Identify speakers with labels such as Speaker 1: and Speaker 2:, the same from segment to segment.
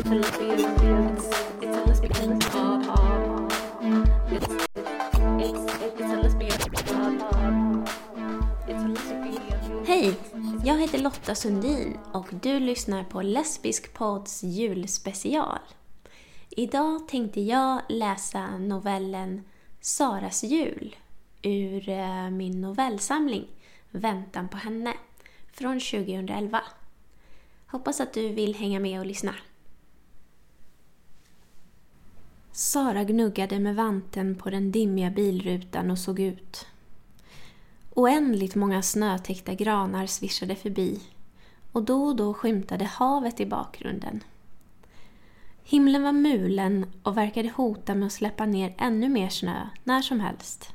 Speaker 1: Hej! Jag heter Lotta Sundin och du lyssnar på Lesbisk podds julspecial. Idag tänkte jag läsa novellen Saras jul ur eh, min novellsamling Väntan på henne från 2011. Hoppas att du vill hänga med och lyssna. Sara gnuggade med vanten på den dimmiga bilrutan och såg ut. Oändligt många snötäckta granar svischade förbi och då och då skymtade havet i bakgrunden. Himlen var mulen och verkade hota med att släppa ner ännu mer snö när som helst.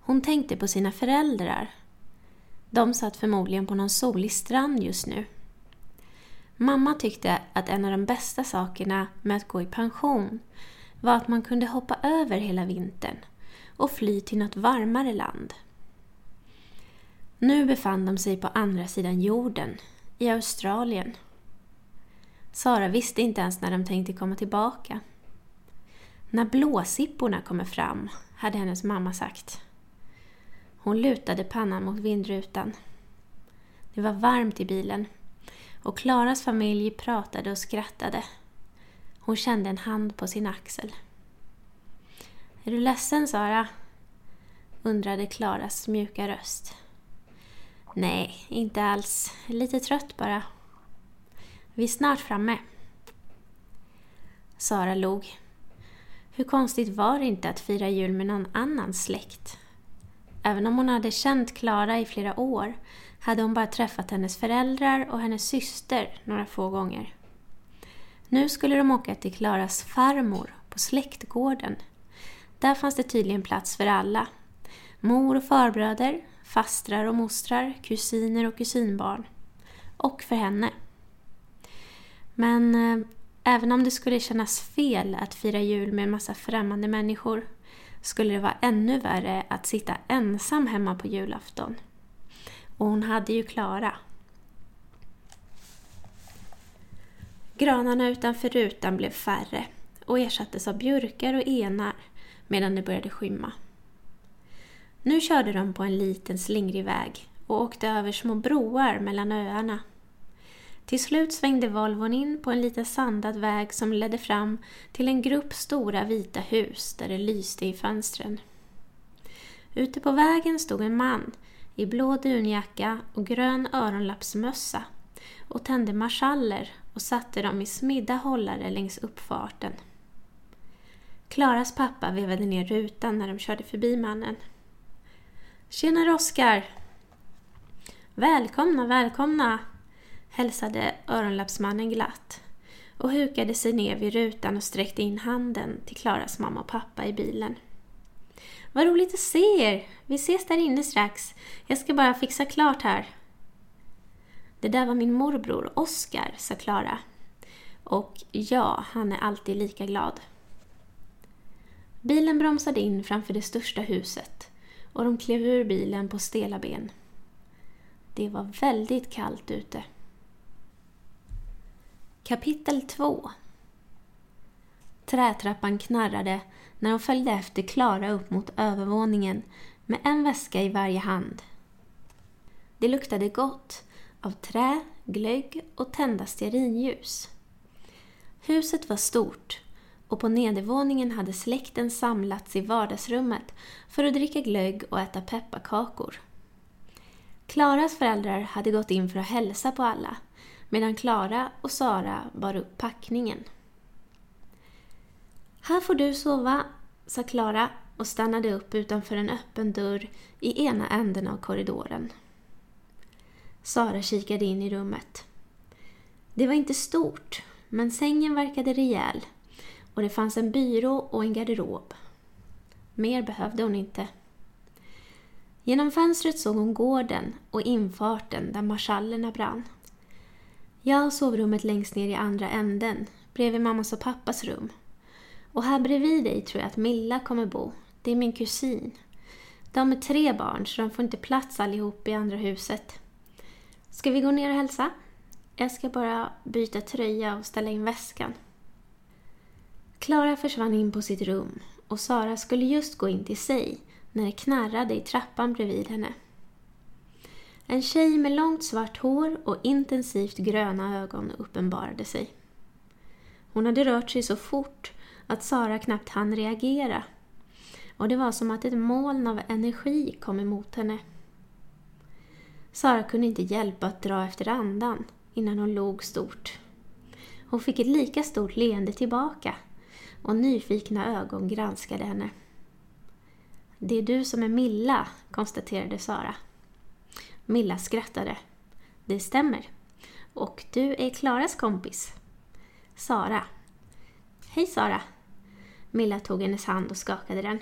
Speaker 1: Hon tänkte på sina föräldrar. De satt förmodligen på någon solig strand just nu. Mamma tyckte att en av de bästa sakerna med att gå i pension var att man kunde hoppa över hela vintern och fly till något varmare land. Nu befann de sig på andra sidan jorden, i Australien. Sara visste inte ens när de tänkte komma tillbaka. När blåsipporna kommer fram, hade hennes mamma sagt. Hon lutade pannan mot vindrutan. Det var varmt i bilen och Klaras familj pratade och skrattade. Hon kände en hand på sin axel. Är du ledsen, Sara? undrade Klaras mjuka röst. Nej, inte alls. Lite trött bara. Vi är snart framme. Sara log. Hur konstigt var det inte att fira jul med någon annan släkt? Även om hon hade känt Klara i flera år hade hon bara träffat hennes föräldrar och hennes syster några få gånger. Nu skulle de åka till Klaras farmor på släktgården. Där fanns det tydligen plats för alla. Mor och farbröder, fastrar och mostrar, kusiner och kusinbarn. Och för henne. Men eh, även om det skulle kännas fel att fira jul med en massa främmande människor skulle det vara ännu värre att sitta ensam hemma på julafton. Och hon hade ju Klara. Granarna utanför rutan blev färre och ersattes av björkar och enar medan det började skymma. Nu körde de på en liten slingrig väg och åkte över små broar mellan öarna. Till slut svängde Volvon in på en liten sandad väg som ledde fram till en grupp stora vita hus där det lyste i fönstren. Ute på vägen stod en man i blå dunjacka och grön öronlappsmössa och tände marschaller och satte dem i smidda hållare längs uppfarten. Klaras pappa vevade ner rutan när de körde förbi mannen. Tjena Oskar! Välkomna, välkomna! hälsade öronlappsmannen glatt och hukade sig ner vid rutan och sträckte in handen till Klaras mamma och pappa i bilen. Vad roligt att se er! Vi ses där inne strax. Jag ska bara fixa klart här. Det där var min morbror Oskar, sa Klara. Och ja, han är alltid lika glad. Bilen bromsade in framför det största huset och de klev ur bilen på stela ben. Det var väldigt kallt ute. Kapitel 2 Trätrappan knarrade när de följde efter Klara upp mot övervåningen med en väska i varje hand. Det luktade gott av trä, glögg och tända stearinljus. Huset var stort och på nedervåningen hade släkten samlats i vardagsrummet för att dricka glögg och äta pepparkakor. Klaras föräldrar hade gått in för att hälsa på alla medan Klara och Sara bar upp packningen. Här får du sova, sa Klara och stannade upp utanför en öppen dörr i ena änden av korridoren. Sara kikade in i rummet. Det var inte stort, men sängen verkade rejäl och det fanns en byrå och en garderob. Mer behövde hon inte. Genom fönstret såg hon gården och infarten där marschallerna brann. Jag har sovrummet längst ner i andra änden, bredvid mammas och pappas rum. Och här bredvid dig tror jag att Milla kommer bo. Det är min kusin. De är tre barn så de får inte plats allihop i andra huset. Ska vi gå ner och hälsa? Jag ska bara byta tröja och ställa in väskan. Klara försvann in på sitt rum och Sara skulle just gå in till sig när det knarrade i trappan bredvid henne. En tjej med långt svart hår och intensivt gröna ögon uppenbarade sig. Hon hade rört sig så fort att Sara knappt hann reagera och det var som att ett moln av energi kom emot henne. Sara kunde inte hjälpa att dra efter andan innan hon log stort. Hon fick ett lika stort leende tillbaka och nyfikna ögon granskade henne. Det är du som är Milla, konstaterade Sara. Milla skrattade. Det stämmer. Och du är Klaras kompis. Sara. Hej Sara. Milla tog hennes hand och skakade den.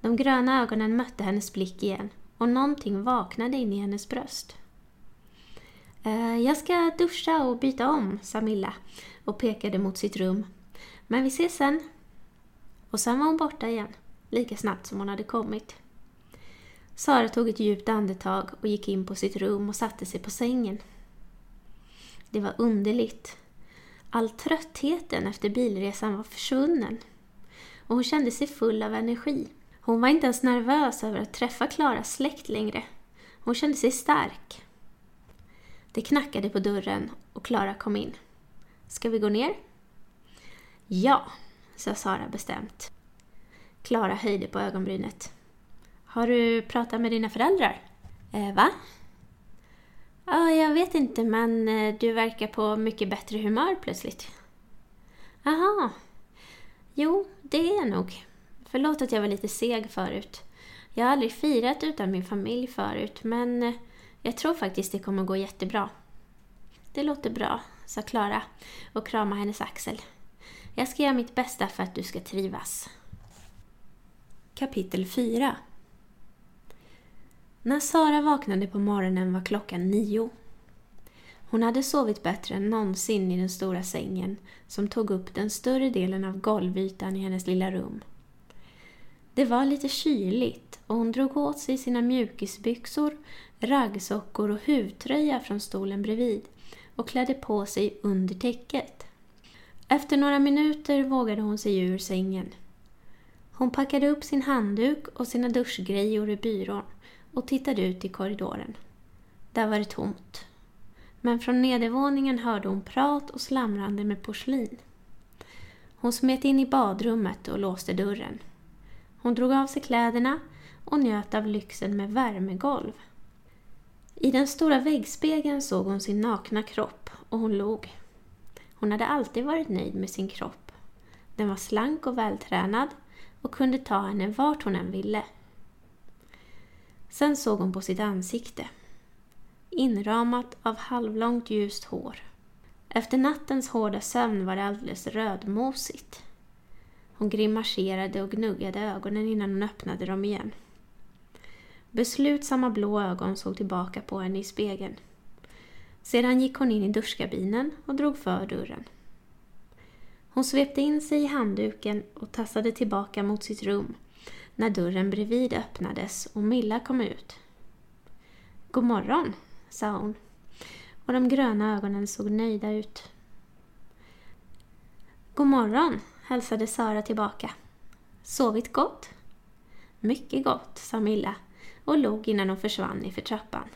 Speaker 1: De gröna ögonen mötte hennes blick igen och någonting vaknade in i hennes bröst. Eh, jag ska duscha och byta om, sa Milla och pekade mot sitt rum. Men vi ses sen. Och sen var hon borta igen, lika snabbt som hon hade kommit. Sara tog ett djupt andetag och gick in på sitt rum och satte sig på sängen. Det var underligt. All tröttheten efter bilresan var försvunnen och hon kände sig full av energi. Hon var inte ens nervös över att träffa Klaras släkt längre. Hon kände sig stark. Det knackade på dörren och Klara kom in. Ska vi gå ner? Ja, sa Sara bestämt. Klara höjde på ögonbrynet. Har du pratat med dina föräldrar? Eh, va? Ja, jag vet inte, men eh, du verkar på mycket bättre humör plötsligt. Aha. Jo, det är jag nog. Förlåt att jag var lite seg förut. Jag har aldrig firat utan min familj förut, men eh, jag tror faktiskt det kommer gå jättebra. Det låter bra, sa Klara och kramade hennes axel. Jag ska göra mitt bästa för att du ska trivas. Kapitel 4 när Sara vaknade på morgonen var klockan nio. Hon hade sovit bättre än någonsin i den stora sängen som tog upp den större delen av golvytan i hennes lilla rum. Det var lite kyligt och hon drog åt sig sina mjukisbyxor, raggsockor och huvtröja från stolen bredvid och klädde på sig under täcket. Efter några minuter vågade hon sig ur sängen. Hon packade upp sin handduk och sina duschgrejor i byrån och tittade ut i korridoren. Där var det tomt. Men från nedervåningen hörde hon prat och slamrande med porslin. Hon smet in i badrummet och låste dörren. Hon drog av sig kläderna och njöt av lyxen med värmegolv. I den stora väggspegeln såg hon sin nakna kropp och hon log. Hon hade alltid varit nöjd med sin kropp. Den var slank och vältränad och kunde ta henne vart hon än ville. Sen såg hon på sitt ansikte. Inramat av halvlångt ljust hår. Efter nattens hårda sömn var det alldeles rödmosigt. Hon grimaserade och gnuggade ögonen innan hon öppnade dem igen. Beslutsamma blå ögon såg tillbaka på henne i spegeln. Sedan gick hon in i duschkabinen och drog för dörren. Hon svepte in sig i handduken och tassade tillbaka mot sitt rum när dörren bredvid öppnades och Milla kom ut. God morgon, sa hon och de gröna ögonen såg nöjda ut. God morgon, hälsade Sara tillbaka. Sovit gott? Mycket gott, sa Milla och log innan hon försvann i för trappan.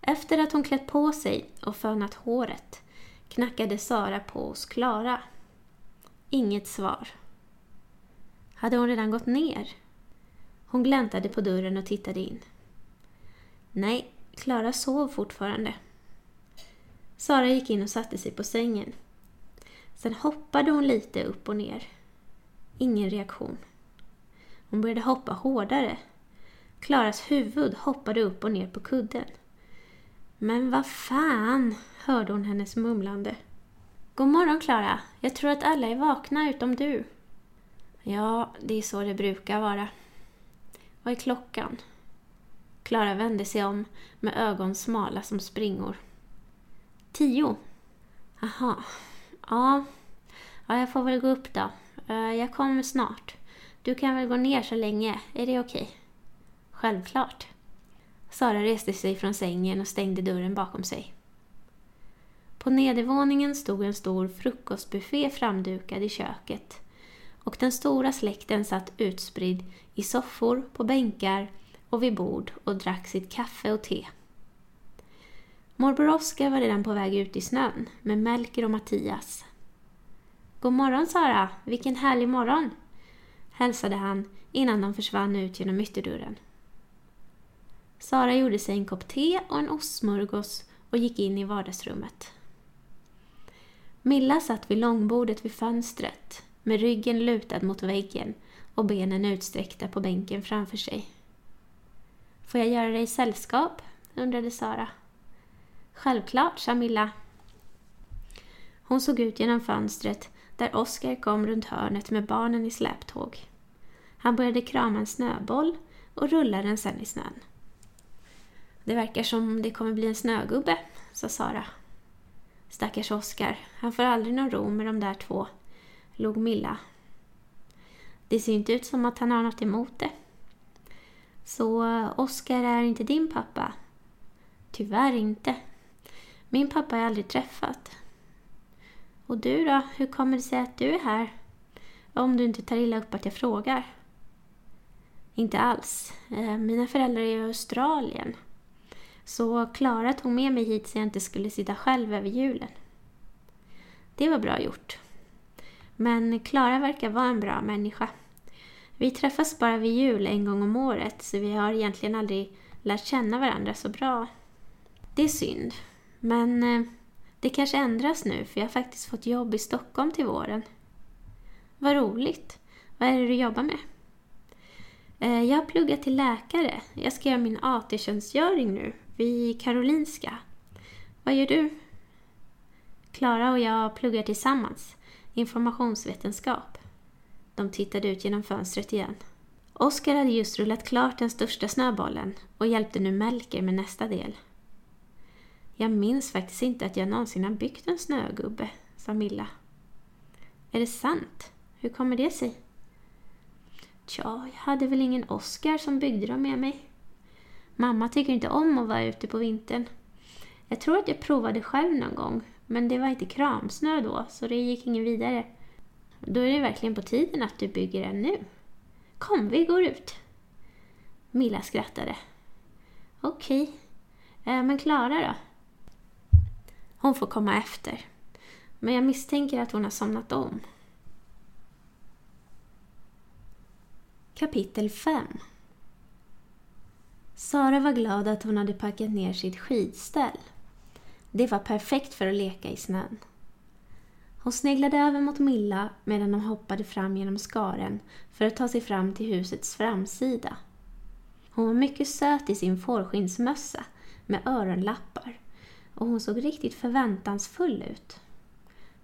Speaker 1: Efter att hon klätt på sig och fönat håret knackade Sara på hos Klara. Inget svar. Hade hon redan gått ner? Hon gläntade på dörren och tittade in. Nej, Klara sov fortfarande. Sara gick in och satte sig på sängen. Sen hoppade hon lite upp och ner. Ingen reaktion. Hon började hoppa hårdare. Klaras huvud hoppade upp och ner på kudden. Men vad fan, hörde hon hennes mumlande. God morgon Klara. Jag tror att alla är vakna utom du. Ja, det är så det brukar vara. Vad är klockan? Klara vände sig om med ögon smala som springor. Tio. Aha. Ja. ja, jag får väl gå upp då. Eh, jag kommer snart. Du kan väl gå ner så länge, är det okej? Okay? Självklart. Sara reste sig från sängen och stängde dörren bakom sig. På nedervåningen stod en stor frukostbuffé framdukad i köket och den stora släkten satt utspridd i soffor, på bänkar och vid bord och drack sitt kaffe och te. Morbror Oskar var redan på väg ut i snön med Melker och Mattias. God morgon Sara, vilken härlig morgon! hälsade han innan de försvann ut genom ytterdörren. Sara gjorde sig en kopp te och en ostsmörgås och gick in i vardagsrummet. Milla satt vid långbordet vid fönstret med ryggen lutad mot väggen och benen utsträckta på bänken framför sig. Får jag göra dig sällskap? undrade Sara. Självklart, sa Milla. Hon såg ut genom fönstret där Oskar kom runt hörnet med barnen i släptåg. Han började krama en snöboll och rullade den sen i snön. Det verkar som det kommer bli en snögubbe, sa Sara. Stackars Oskar, han får aldrig någon ro med de där två, log Milla. Det ser inte ut som att han har något emot det. Så Oskar är inte din pappa? Tyvärr inte. Min pappa har jag aldrig träffat. Och du då, hur kommer det sig att du är här? Om du inte tar illa upp att jag frågar. Inte alls. Eh, mina föräldrar är i Australien. Så Klara tog med mig hit så jag inte skulle sitta själv över julen. Det var bra gjort. Men Klara verkar vara en bra människa. Vi träffas bara vid jul en gång om året så vi har egentligen aldrig lärt känna varandra så bra. Det är synd. Men eh, det kanske ändras nu för jag har faktiskt fått jobb i Stockholm till våren. Vad roligt. Vad är det du jobbar med? Eh, jag har pluggat till läkare. Jag ska göra min AT-tjänstgöring nu vid Karolinska. Vad gör du? Klara och jag pluggar tillsammans. Informationsvetenskap. De tittade ut genom fönstret igen. Oskar hade just rullat klart den största snöbollen och hjälpte nu Melker med nästa del. Jag minns faktiskt inte att jag någonsin har byggt en snögubbe, sa Milla. Är det sant? Hur kommer det sig? Tja, jag hade väl ingen Oskar som byggde dem med mig. Mamma tycker inte om att vara ute på vintern. Jag tror att jag provade själv någon gång, men det var inte kramsnö då, så det gick ingen vidare. Då är det verkligen på tiden att du bygger en nu. Kom, vi går ut. Milla skrattade. Okej, äh, men Klara då? Hon får komma efter. Men jag misstänker att hon har somnat om. Kapitel 5 Sara var glad att hon hade packat ner sitt skidställ. Det var perfekt för att leka i snön. Hon sneglade över mot Milla medan de hoppade fram genom skaren för att ta sig fram till husets framsida. Hon var mycket söt i sin fårskinnsmössa med öronlappar och hon såg riktigt förväntansfull ut.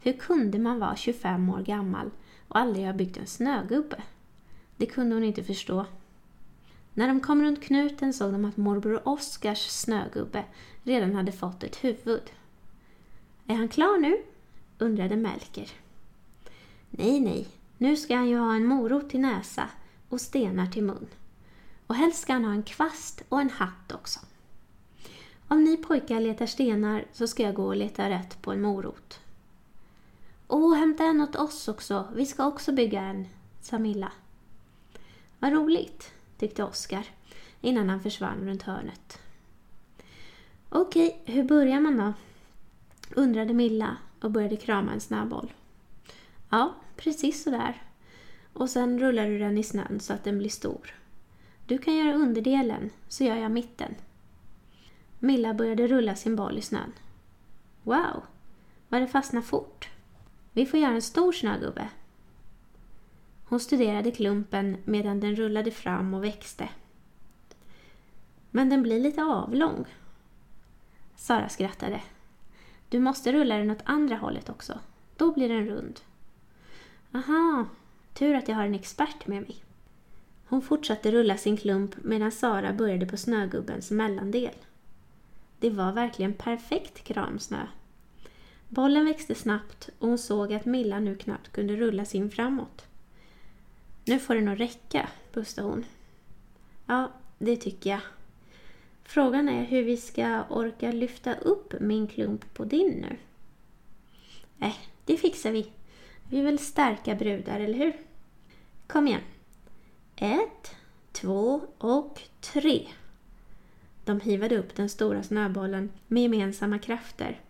Speaker 1: Hur kunde man vara 25 år gammal och aldrig ha byggt en snögubbe? Det kunde hon inte förstå. När de kom runt knuten såg de att morbror Oskars snögubbe redan hade fått ett huvud. Är han klar nu? undrade Melker. Nej, nej, nu ska han ju ha en morot till näsa och stenar till mun. Och helst ska han ha en kvast och en hatt också. Om ni pojkar letar stenar så ska jag gå och leta rätt på en morot. Åh, hämta en åt oss också. Vi ska också bygga en, sa Milla. Vad roligt, tyckte Oskar innan han försvann runt hörnet. Okej, hur börjar man då? undrade Milla och började krama en snöboll. Ja, precis så där. Och sen rullar du den i snön så att den blir stor. Du kan göra underdelen, så gör jag mitten. Milla började rulla sin boll i snön. Wow, vad det fastnar fort. Vi får göra en stor snögubbe. Hon studerade klumpen medan den rullade fram och växte. Men den blir lite avlång. Sara skrattade. Du måste rulla den åt andra hållet också. Då blir den rund. Aha, tur att jag har en expert med mig. Hon fortsatte rulla sin klump medan Sara började på snögubbens mellandel. Det var verkligen perfekt kramsnö. Bollen växte snabbt och hon såg att Milla nu knappt kunde rulla sin framåt. Nu får det nog räcka, bustade hon. Ja, det tycker jag. Frågan är hur vi ska orka lyfta upp min klump på din nu. Äh, det fixar vi. Vi vill stärka brudar, eller hur? Kom igen. Ett, två och tre. De hivade upp den stora snöbollen med gemensamma krafter,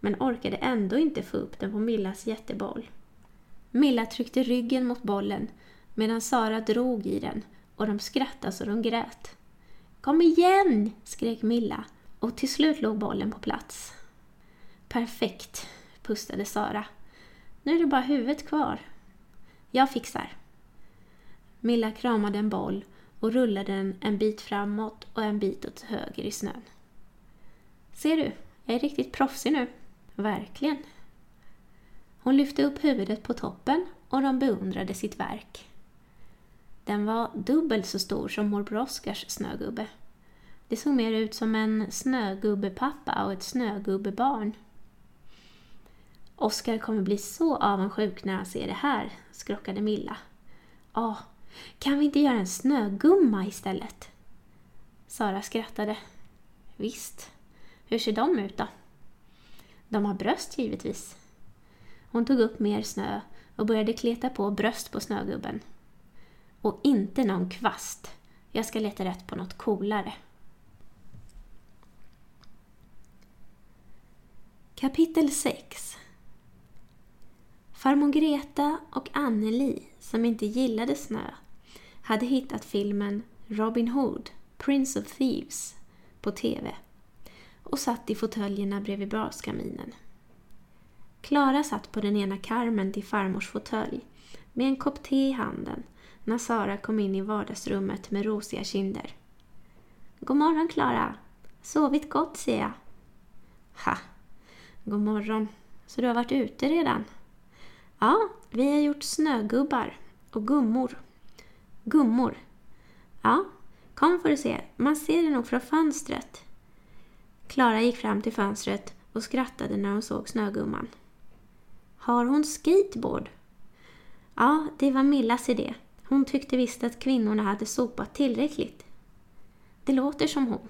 Speaker 1: men orkade ändå inte få upp den på Millas jätteboll. Milla tryckte ryggen mot bollen medan Sara drog i den och de skrattade så de grät. Kom igen! skrek Milla och till slut låg bollen på plats. Perfekt, pustade Sara. Nu är det bara huvudet kvar. Jag fixar. Milla kramade en boll och rullade den en bit framåt och en bit åt höger i snön. Ser du, jag är riktigt proffsig nu. Verkligen. Hon lyfte upp huvudet på toppen och de beundrade sitt verk. Den var dubbelt så stor som morbror Oskars snögubbe. Det såg mer ut som en snögubbepappa och ett snögubbebarn. Oskar kommer bli så avundsjuk när han ser det här, skrockade Milla. Ja, kan vi inte göra en snögumma istället? Sara skrattade. Visst. Hur ser de ut då? De har bröst givetvis. Hon tog upp mer snö och började kleta på bröst på snögubben. Och inte någon kvast. Jag ska leta rätt på något coolare. Kapitel 6 Farmor Greta och Anneli, som inte gillade snö, hade hittat filmen Robin Hood, Prince of Thieves på TV och satt i fåtöljerna bredvid braskaminen. Klara satt på den ena karmen till farmors fåtölj med en kopp te i handen när Sara kom in i vardagsrummet med rosiga kinder. God morgon Klara! Sovit gott ser jag. Ha! God morgon. Så du har varit ute redan? Ja, vi har gjort snögubbar och gummor. Gummor? Ja, kom får du se. Man ser det nog från fönstret. Klara gick fram till fönstret och skrattade när hon såg snögumman. Har hon skateboard? Ja, det var Millas idé. Hon tyckte visst att kvinnorna hade sopat tillräckligt. Det låter som hon.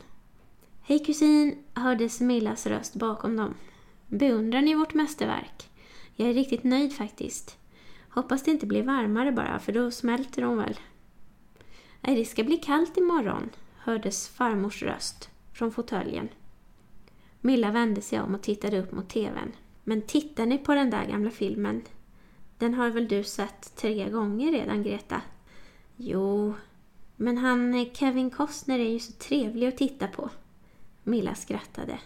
Speaker 1: Hej kusin, hördes Millas röst bakom dem. Beundrar ni vårt mästerverk? Jag är riktigt nöjd faktiskt. Hoppas det inte blir varmare bara, för då smälter hon väl. Nej, det ska bli kallt imorgon, hördes farmors röst från fåtöljen. Milla vände sig om och tittade upp mot TVn. Men tittar ni på den där gamla filmen? Den har väl du sett tre gånger redan, Greta? Jo, men han Kevin Costner är ju så trevlig att titta på. Milla skrattade.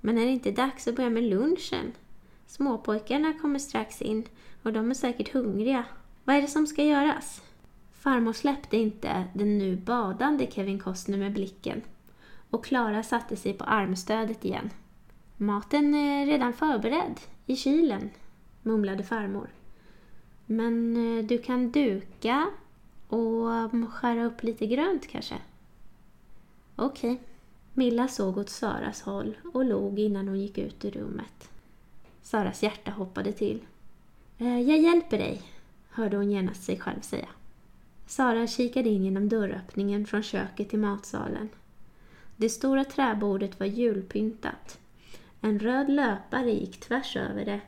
Speaker 1: Men är det inte dags att börja med lunchen? Småpojkarna kommer strax in och de är säkert hungriga. Vad är det som ska göras? Farmor släppte inte den nu badande Kevin Costner med blicken och Klara satte sig på armstödet igen. Maten är redan förberedd i kylen, mumlade farmor. Men eh, du kan duka och skära upp lite grönt kanske? Okej. Okay. Milla såg åt Saras håll och log innan hon gick ut ur rummet. Saras hjärta hoppade till. Eh, jag hjälper dig, hörde hon genast sig själv säga. Sara kikade in genom dörröppningen från köket till matsalen. Det stora träbordet var julpyntat. En röd löpare gick tvärs över det.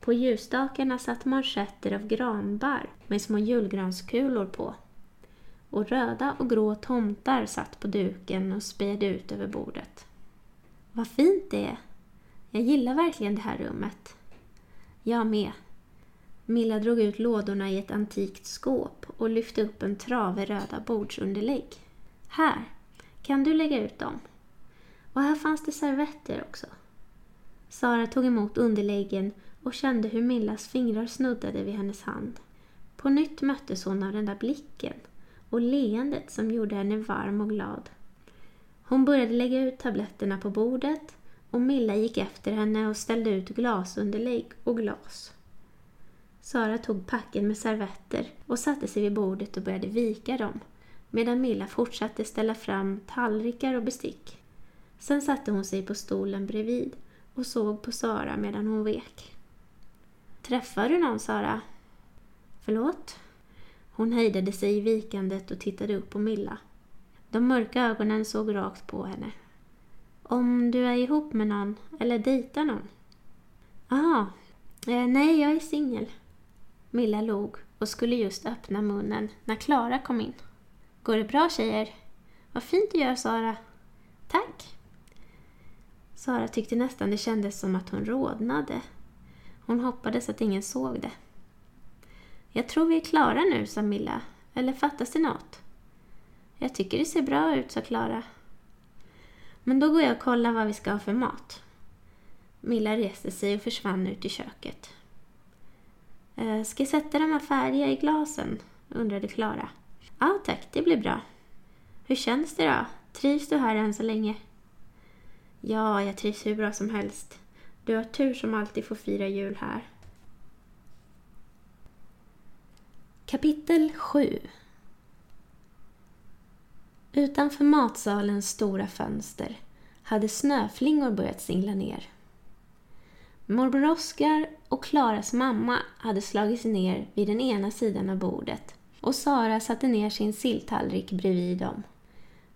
Speaker 1: På ljusstakarna satt manschetter av granbarr med små julgranskulor på. Och röda och grå tomtar satt på duken och spejade ut över bordet. Vad fint det är! Jag gillar verkligen det här rummet. Jag med. Milla drog ut lådorna i ett antikt skåp och lyfte upp en trave röda bordsunderlägg. Här, kan du lägga ut dem? Och här fanns det servetter också. Sara tog emot underläggen och kände hur Millas fingrar snuddade vid hennes hand. På nytt möttes hon av den där blicken och leendet som gjorde henne varm och glad. Hon började lägga ut tabletterna på bordet och Milla gick efter henne och ställde ut glasunderlägg och glas. Sara tog packen med servetter och satte sig vid bordet och började vika dem medan Milla fortsatte ställa fram tallrikar och bestick. Sen satte hon sig på stolen bredvid och såg på Sara medan hon vek. Träffar du någon, Sara? Förlåt? Hon hejdade sig i vikandet och tittade upp på Milla. De mörka ögonen såg rakt på henne. Om du är ihop med någon eller dejtar någon? Ah, Eh, nej, jag är singel. Milla log och skulle just öppna munnen när Klara kom in. Går det bra tjejer? Vad fint du gör Sara. Tack. Sara tyckte nästan det kändes som att hon rodnade. Hon hoppades att ingen såg det. Jag tror vi är klara nu, sa Milla. Eller fattas det något? Jag tycker det ser bra ut, sa Klara. Men då går jag och kollar vad vi ska ha för mat. Milla reste sig och försvann ut i köket. Eh, ska jag sätta de här färdiga i glasen? undrade Klara. Ja tack, det blir bra. Hur känns det då? Trivs du här än så länge? Ja, jag trivs hur bra som helst. Du har tur som alltid får fira jul här. Kapitel 7 Utanför matsalens stora fönster hade snöflingor börjat singla ner. Morbror Oskar och Klaras mamma hade slagit sig ner vid den ena sidan av bordet och Sara satte ner sin silltallrik bredvid dem.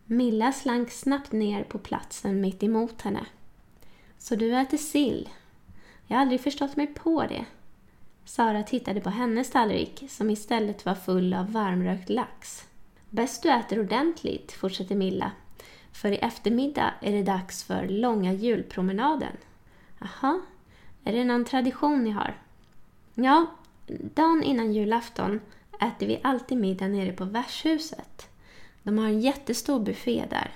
Speaker 1: Milla slank snabbt ner på platsen mitt emot henne. Så du äter sill? Jag har aldrig förstått mig på det. Sara tittade på hennes tallrik som istället var full av varmrökt lax. Bäst du äter ordentligt, fortsatte Milla. För i eftermiddag är det dags för långa julpromenaden. Aha, är det någon tradition ni har? Ja, dagen innan julafton äter vi alltid middag nere på värdshuset. De har en jättestor buffé där.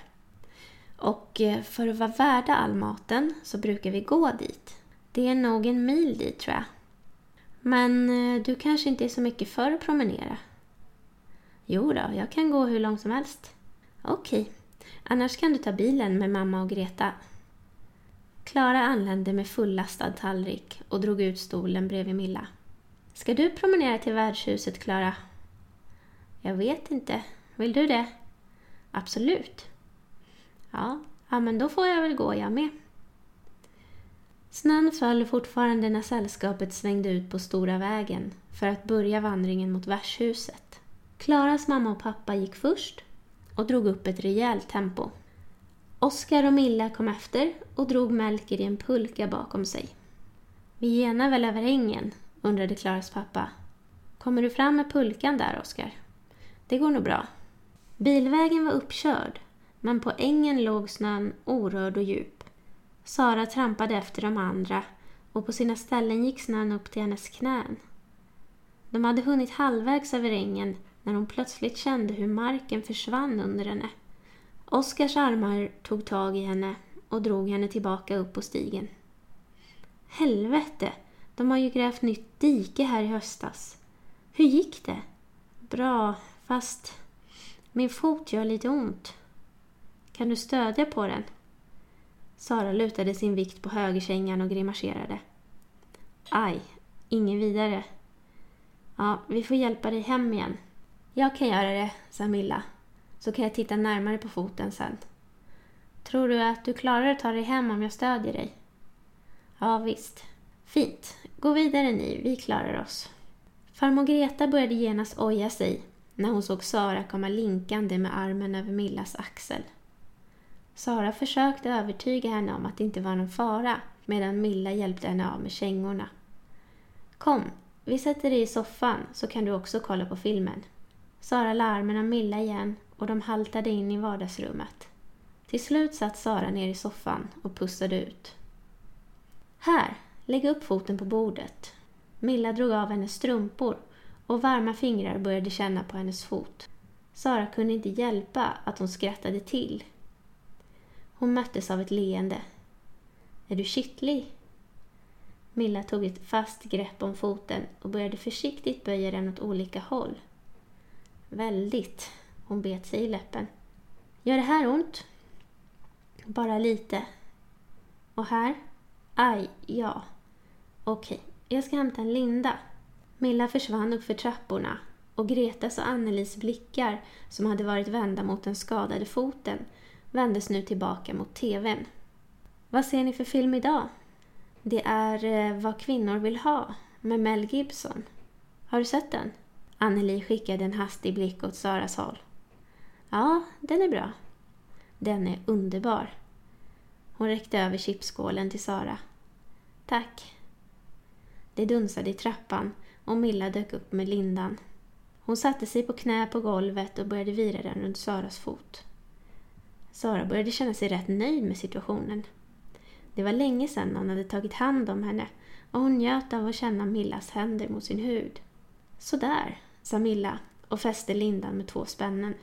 Speaker 1: Och eh, för att vara värda all maten så brukar vi gå dit. Det är nog en mil dit tror jag. Men eh, du kanske inte är så mycket för att promenera? Jo då, jag kan gå hur långt som helst. Okej, annars kan du ta bilen med mamma och Greta. Klara anlände med fullastad tallrik och drog ut stolen bredvid Milla. Ska du promenera till värdshuset, Klara? Jag vet inte. Vill du det? Absolut. Ja, ja, men då får jag väl gå jag med. Snön föll fortfarande när sällskapet svängde ut på stora vägen för att börja vandringen mot värdshuset. Klaras mamma och pappa gick först och drog upp ett rejält tempo. Oskar och Milla kom efter och drog Melker i en pulka bakom sig. Vi genar väl över ängen, undrade Klaras pappa. Kommer du fram med pulkan där, Oskar? Det går nog bra. Bilvägen var uppkörd, men på ängen låg snön orörd och djup. Sara trampade efter de andra och på sina ställen gick snön upp till hennes knän. De hade hunnit halvvägs över ängen när hon plötsligt kände hur marken försvann under henne. Oskars armar tog tag i henne och drog henne tillbaka upp på stigen. Helvete! De har ju grävt nytt dike här i höstas. Hur gick det? Bra, fast min fot gör lite ont. Kan du stödja på den? Sara lutade sin vikt på högerkängan och grimaserade. Aj, ingen vidare. Ja, vi får hjälpa dig hem igen. Jag kan göra det, sa Milla. Så kan jag titta närmare på foten sen. Tror du att du klarar att ta dig hem om jag stödjer dig? Ja, visst. Fint. Gå vidare ni, vi klarar oss. Farmor Greta började genast oja sig när hon såg Sara komma linkande med armen över Millas axel. Sara försökte övertyga henne om att det inte var någon fara medan Milla hjälpte henne av med kängorna. Kom, vi sätter dig i soffan så kan du också kolla på filmen. Sara la armen om Milla igen och de haltade in i vardagsrummet. Till slut satt Sara ner i soffan och pussade ut. Här, lägg upp foten på bordet. Milla drog av hennes strumpor och varma fingrar började känna på hennes fot. Sara kunde inte hjälpa att hon skrattade till. Hon möttes av ett leende. Är du kittlig? Milla tog ett fast grepp om foten och började försiktigt böja den åt olika håll. Väldigt. Hon bet sig i läppen. Gör det här ont? Bara lite. Och här? Aj, ja. Okej, jag ska hämta en linda. Milla försvann uppför trapporna och Gretas och Annelies blickar, som hade varit vända mot den skadade foten, vändes nu tillbaka mot TVn. Vad ser ni för film idag? Det är eh, Vad kvinnor vill ha med Mel Gibson. Har du sett den? Anneli skickade en hastig blick åt Saras håll. Ja, den är bra. Den är underbar. Hon räckte över chipskålen till Sara. Tack. Det dunsade i trappan och Milla dök upp med lindan. Hon satte sig på knä på golvet och började vira den runt Saras fot. Sara började känna sig rätt nöjd med situationen. Det var länge sedan någon hade tagit hand om henne och hon njöt av att känna Millas händer mot sin hud. Sådär, sa Milla och fäste lindan med två spännen.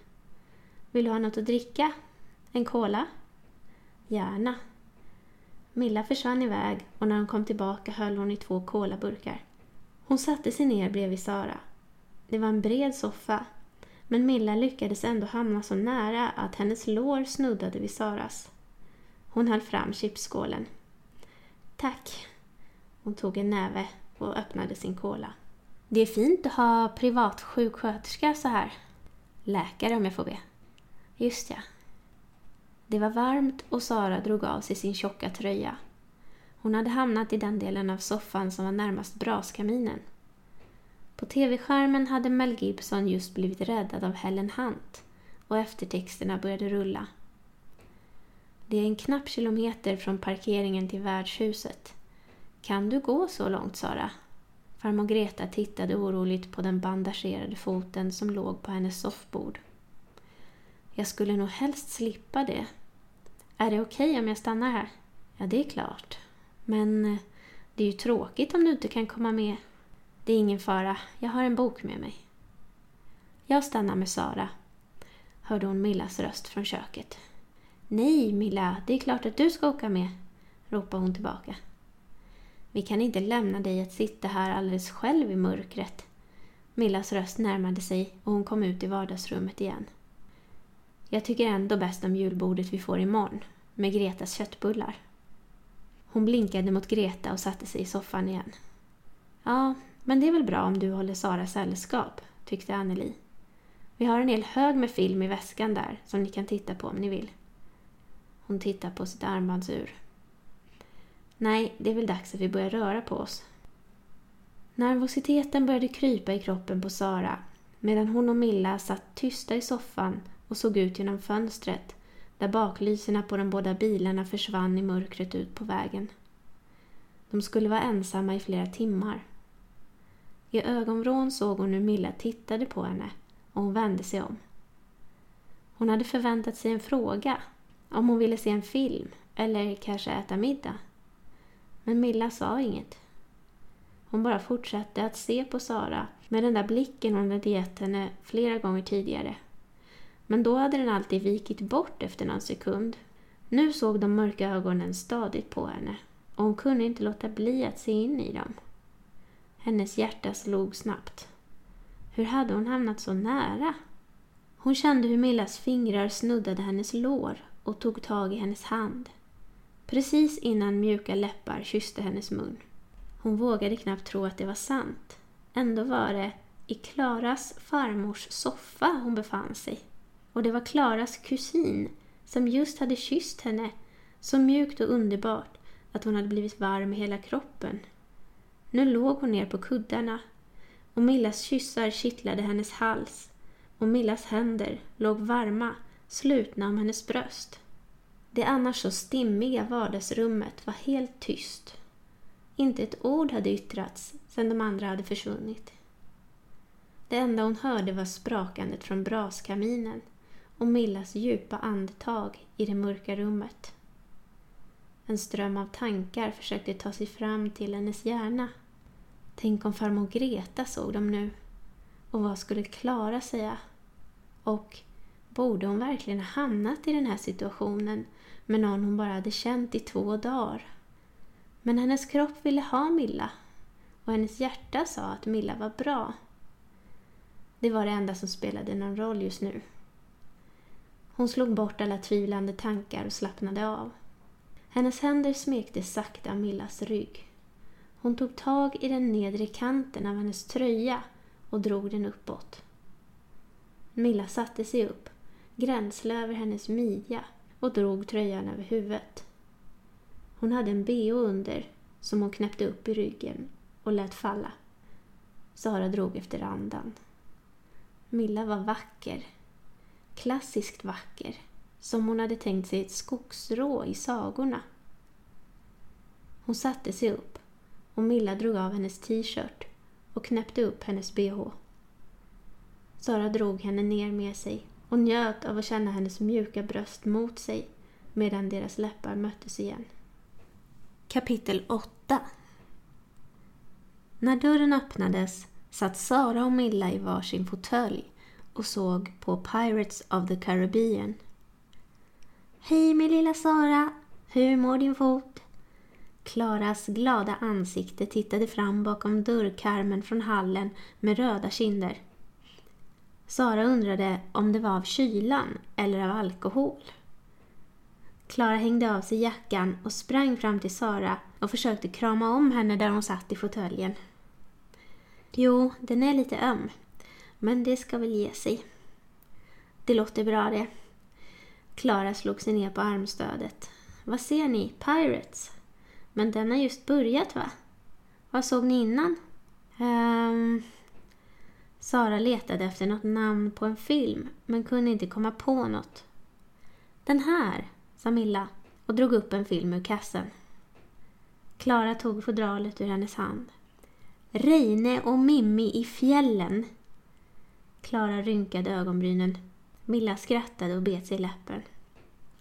Speaker 1: Vill du ha något att dricka? En cola? Gärna. Milla försvann iväg och när hon kom tillbaka höll hon i två colaburkar. Hon satte sig ner bredvid Sara. Det var en bred soffa, men Milla lyckades ändå hamna så nära att hennes lår snuddade vid Saras. Hon höll fram chipsskålen. Tack. Hon tog en näve och öppnade sin kola. Det är fint att ha privat sjuksköterska så här. Läkare om jag får be. Just ja. Det var varmt och Sara drog av sig sin tjocka tröja. Hon hade hamnat i den delen av soffan som var närmast braskaminen. På tv-skärmen hade Mel Gibson just blivit räddad av Helen Hunt och eftertexterna började rulla. Det är en knapp kilometer från parkeringen till värdshuset. Kan du gå så långt, Sara? Farmor Greta tittade oroligt på den bandagerade foten som låg på hennes soffbord. Jag skulle nog helst slippa det. Är det okej okay om jag stannar här? Ja, det är klart. Men eh, det är ju tråkigt om du inte kan komma med. Det är ingen fara, jag har en bok med mig. Jag stannar med Sara, hörde hon Millas röst från köket. Nej, Milla, det är klart att du ska åka med, ropade hon tillbaka. Vi kan inte lämna dig att sitta här alldeles själv i mörkret. Millas röst närmade sig och hon kom ut i vardagsrummet igen. Jag tycker ändå bäst om julbordet vi får imorgon, med Gretas köttbullar. Hon blinkade mot Greta och satte sig i soffan igen. Ja, men det är väl bra om du håller Sara sällskap, tyckte Anneli. Vi har en hel hög med film i väskan där som ni kan titta på om ni vill. Hon tittar på sitt armbandsur. Nej, det är väl dags att vi börjar röra på oss. Nervositeten började krypa i kroppen på Sara medan hon och Milla satt tysta i soffan och såg ut genom fönstret där baklyserna på de båda bilarna försvann i mörkret ut på vägen. De skulle vara ensamma i flera timmar. I ögonvrån såg hon hur Milla tittade på henne och hon vände sig om. Hon hade förväntat sig en fråga, om hon ville se en film eller kanske äta middag. Men Milla sa inget. Hon bara fortsatte att se på Sara med den där blicken hon hade gett henne flera gånger tidigare. Men då hade den alltid vikit bort efter någon sekund. Nu såg de mörka ögonen stadigt på henne och hon kunde inte låta bli att se in i dem. Hennes hjärta slog snabbt. Hur hade hon hamnat så nära? Hon kände hur Millas fingrar snuddade hennes lår och tog tag i hennes hand. Precis innan mjuka läppar kysste hennes mun. Hon vågade knappt tro att det var sant. Ändå var det i Klaras farmors soffa hon befann sig. Och det var Klaras kusin som just hade kysst henne så mjukt och underbart att hon hade blivit varm i hela kroppen. Nu låg hon ner på kuddarna och Millas kyssar kittlade hennes hals och Millas händer låg varma, slutna om hennes bröst. Det annars så stimmiga vardagsrummet var helt tyst. Inte ett ord hade yttrats sedan de andra hade försvunnit. Det enda hon hörde var sprakandet från braskaminen och Millas djupa andetag i det mörka rummet. En ström av tankar försökte ta sig fram till hennes hjärna. Tänk om farmor Greta såg dem nu? Och vad skulle Klara säga? Och borde hon verkligen ha hamnat i den här situationen med någon hon bara hade känt i två dagar? Men hennes kropp ville ha Milla och hennes hjärta sa att Milla var bra. Det var det enda som spelade någon roll just nu. Hon slog bort alla tvivlande tankar och slappnade av. Hennes händer smekte sakta Millas rygg. Hon tog tag i den nedre kanten av hennes tröja och drog den uppåt. Milla satte sig upp, gränsle över hennes midja och drog tröjan över huvudet. Hon hade en bh under som hon knäppte upp i ryggen och lät falla. Sara drog efter andan. Milla var vacker. Klassiskt vacker. Som hon hade tänkt sig ett skogsrå i sagorna. Hon satte sig upp och Milla drog av hennes t-shirt och knäppte upp hennes bh. Sara drog henne ner med sig och njöt av att känna hennes mjuka bröst mot sig medan deras läppar möttes igen. Kapitel 8 När dörren öppnades satt Sara och Milla i varsin fåtölj och såg på Pirates of the Caribbean. Hej min lilla Sara! Hur mår din fot? Klaras glada ansikte tittade fram bakom dörrkarmen från hallen med röda kinder. Sara undrade om det var av kylan eller av alkohol. Klara hängde av sig jackan och sprang fram till Sara och försökte krama om henne där hon satt i fåtöljen. Jo, den är lite öm, men det ska väl ge sig. Det låter bra det. Klara slog sig ner på armstödet. Vad ser ni? Pirates? Men den har just börjat va? Vad såg ni innan? Um, Sara letade efter något namn på en film men kunde inte komma på något. Den här, sa Milla och drog upp en film ur kassen. Klara tog fodralet ur hennes hand. Reine och Mimmi i fjällen. Klara rynkade ögonbrynen. Milla skrattade och bet sig i läppen.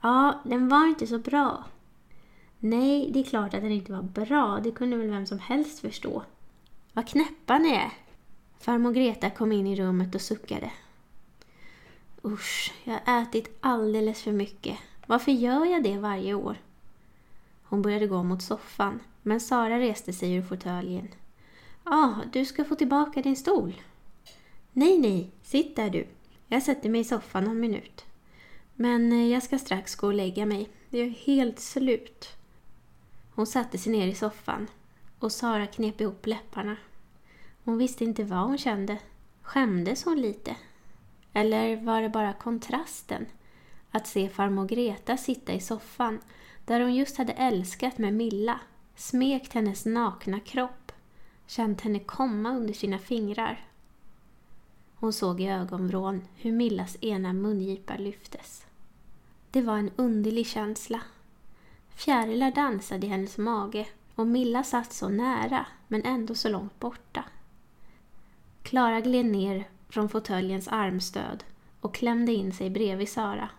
Speaker 1: Ja, den var inte så bra. Nej, det är klart att den inte var bra. Det kunde väl vem som helst förstå. Vad knäppa ni är. Farmor Greta kom in i rummet och suckade. Usch, jag har ätit alldeles för mycket. Varför gör jag det varje år? Hon började gå mot soffan, men Sara reste sig ur fåtöljen. Ja, ah, du ska få tillbaka din stol. Nej, nej, sitt där du. Jag sätter mig i soffan någon minut. Men eh, jag ska strax gå och lägga mig. Jag är helt slut. Hon satte sig ner i soffan och Sara knep ihop läpparna. Hon visste inte vad hon kände. Skämdes hon lite? Eller var det bara kontrasten? Att se farmor Greta sitta i soffan där hon just hade älskat med Milla, smekt hennes nakna kropp, känt henne komma under sina fingrar. Hon såg i ögonvrån hur Millas ena mungipa lyftes. Det var en underlig känsla. Fjärilar dansade i hennes mage och Milla satt så nära men ändå så långt borta. Klara gled ner från fåtöljens armstöd och klämde in sig bredvid Sara.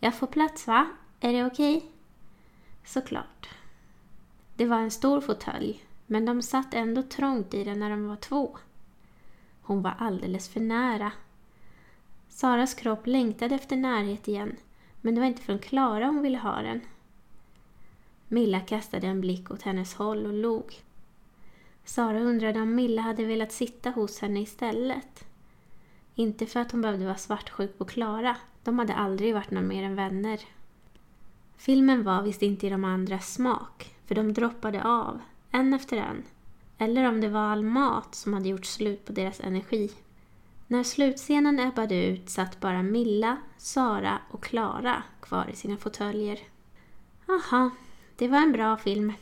Speaker 1: Jag får plats va? Är det okej? Okay? Såklart. Det var en stor fåtölj, men de satt ändå trångt i den när de var två. Hon var alldeles för nära. Saras kropp längtade efter närhet igen, men det var inte från Klara hon ville ha den. Milla kastade en blick åt hennes håll och log. Sara undrade om Milla hade velat sitta hos henne istället. Inte för att hon behövde vara svartsjuk på Klara. De hade aldrig varit någon mer än vänner. Filmen var visst inte i de andras smak, för de droppade av, en efter en. Eller om det var all mat som hade gjort slut på deras energi. När slutscenen ebbade ut satt bara Milla, Sara och Klara kvar i sina fåtöljer. Aha, det var en bra film.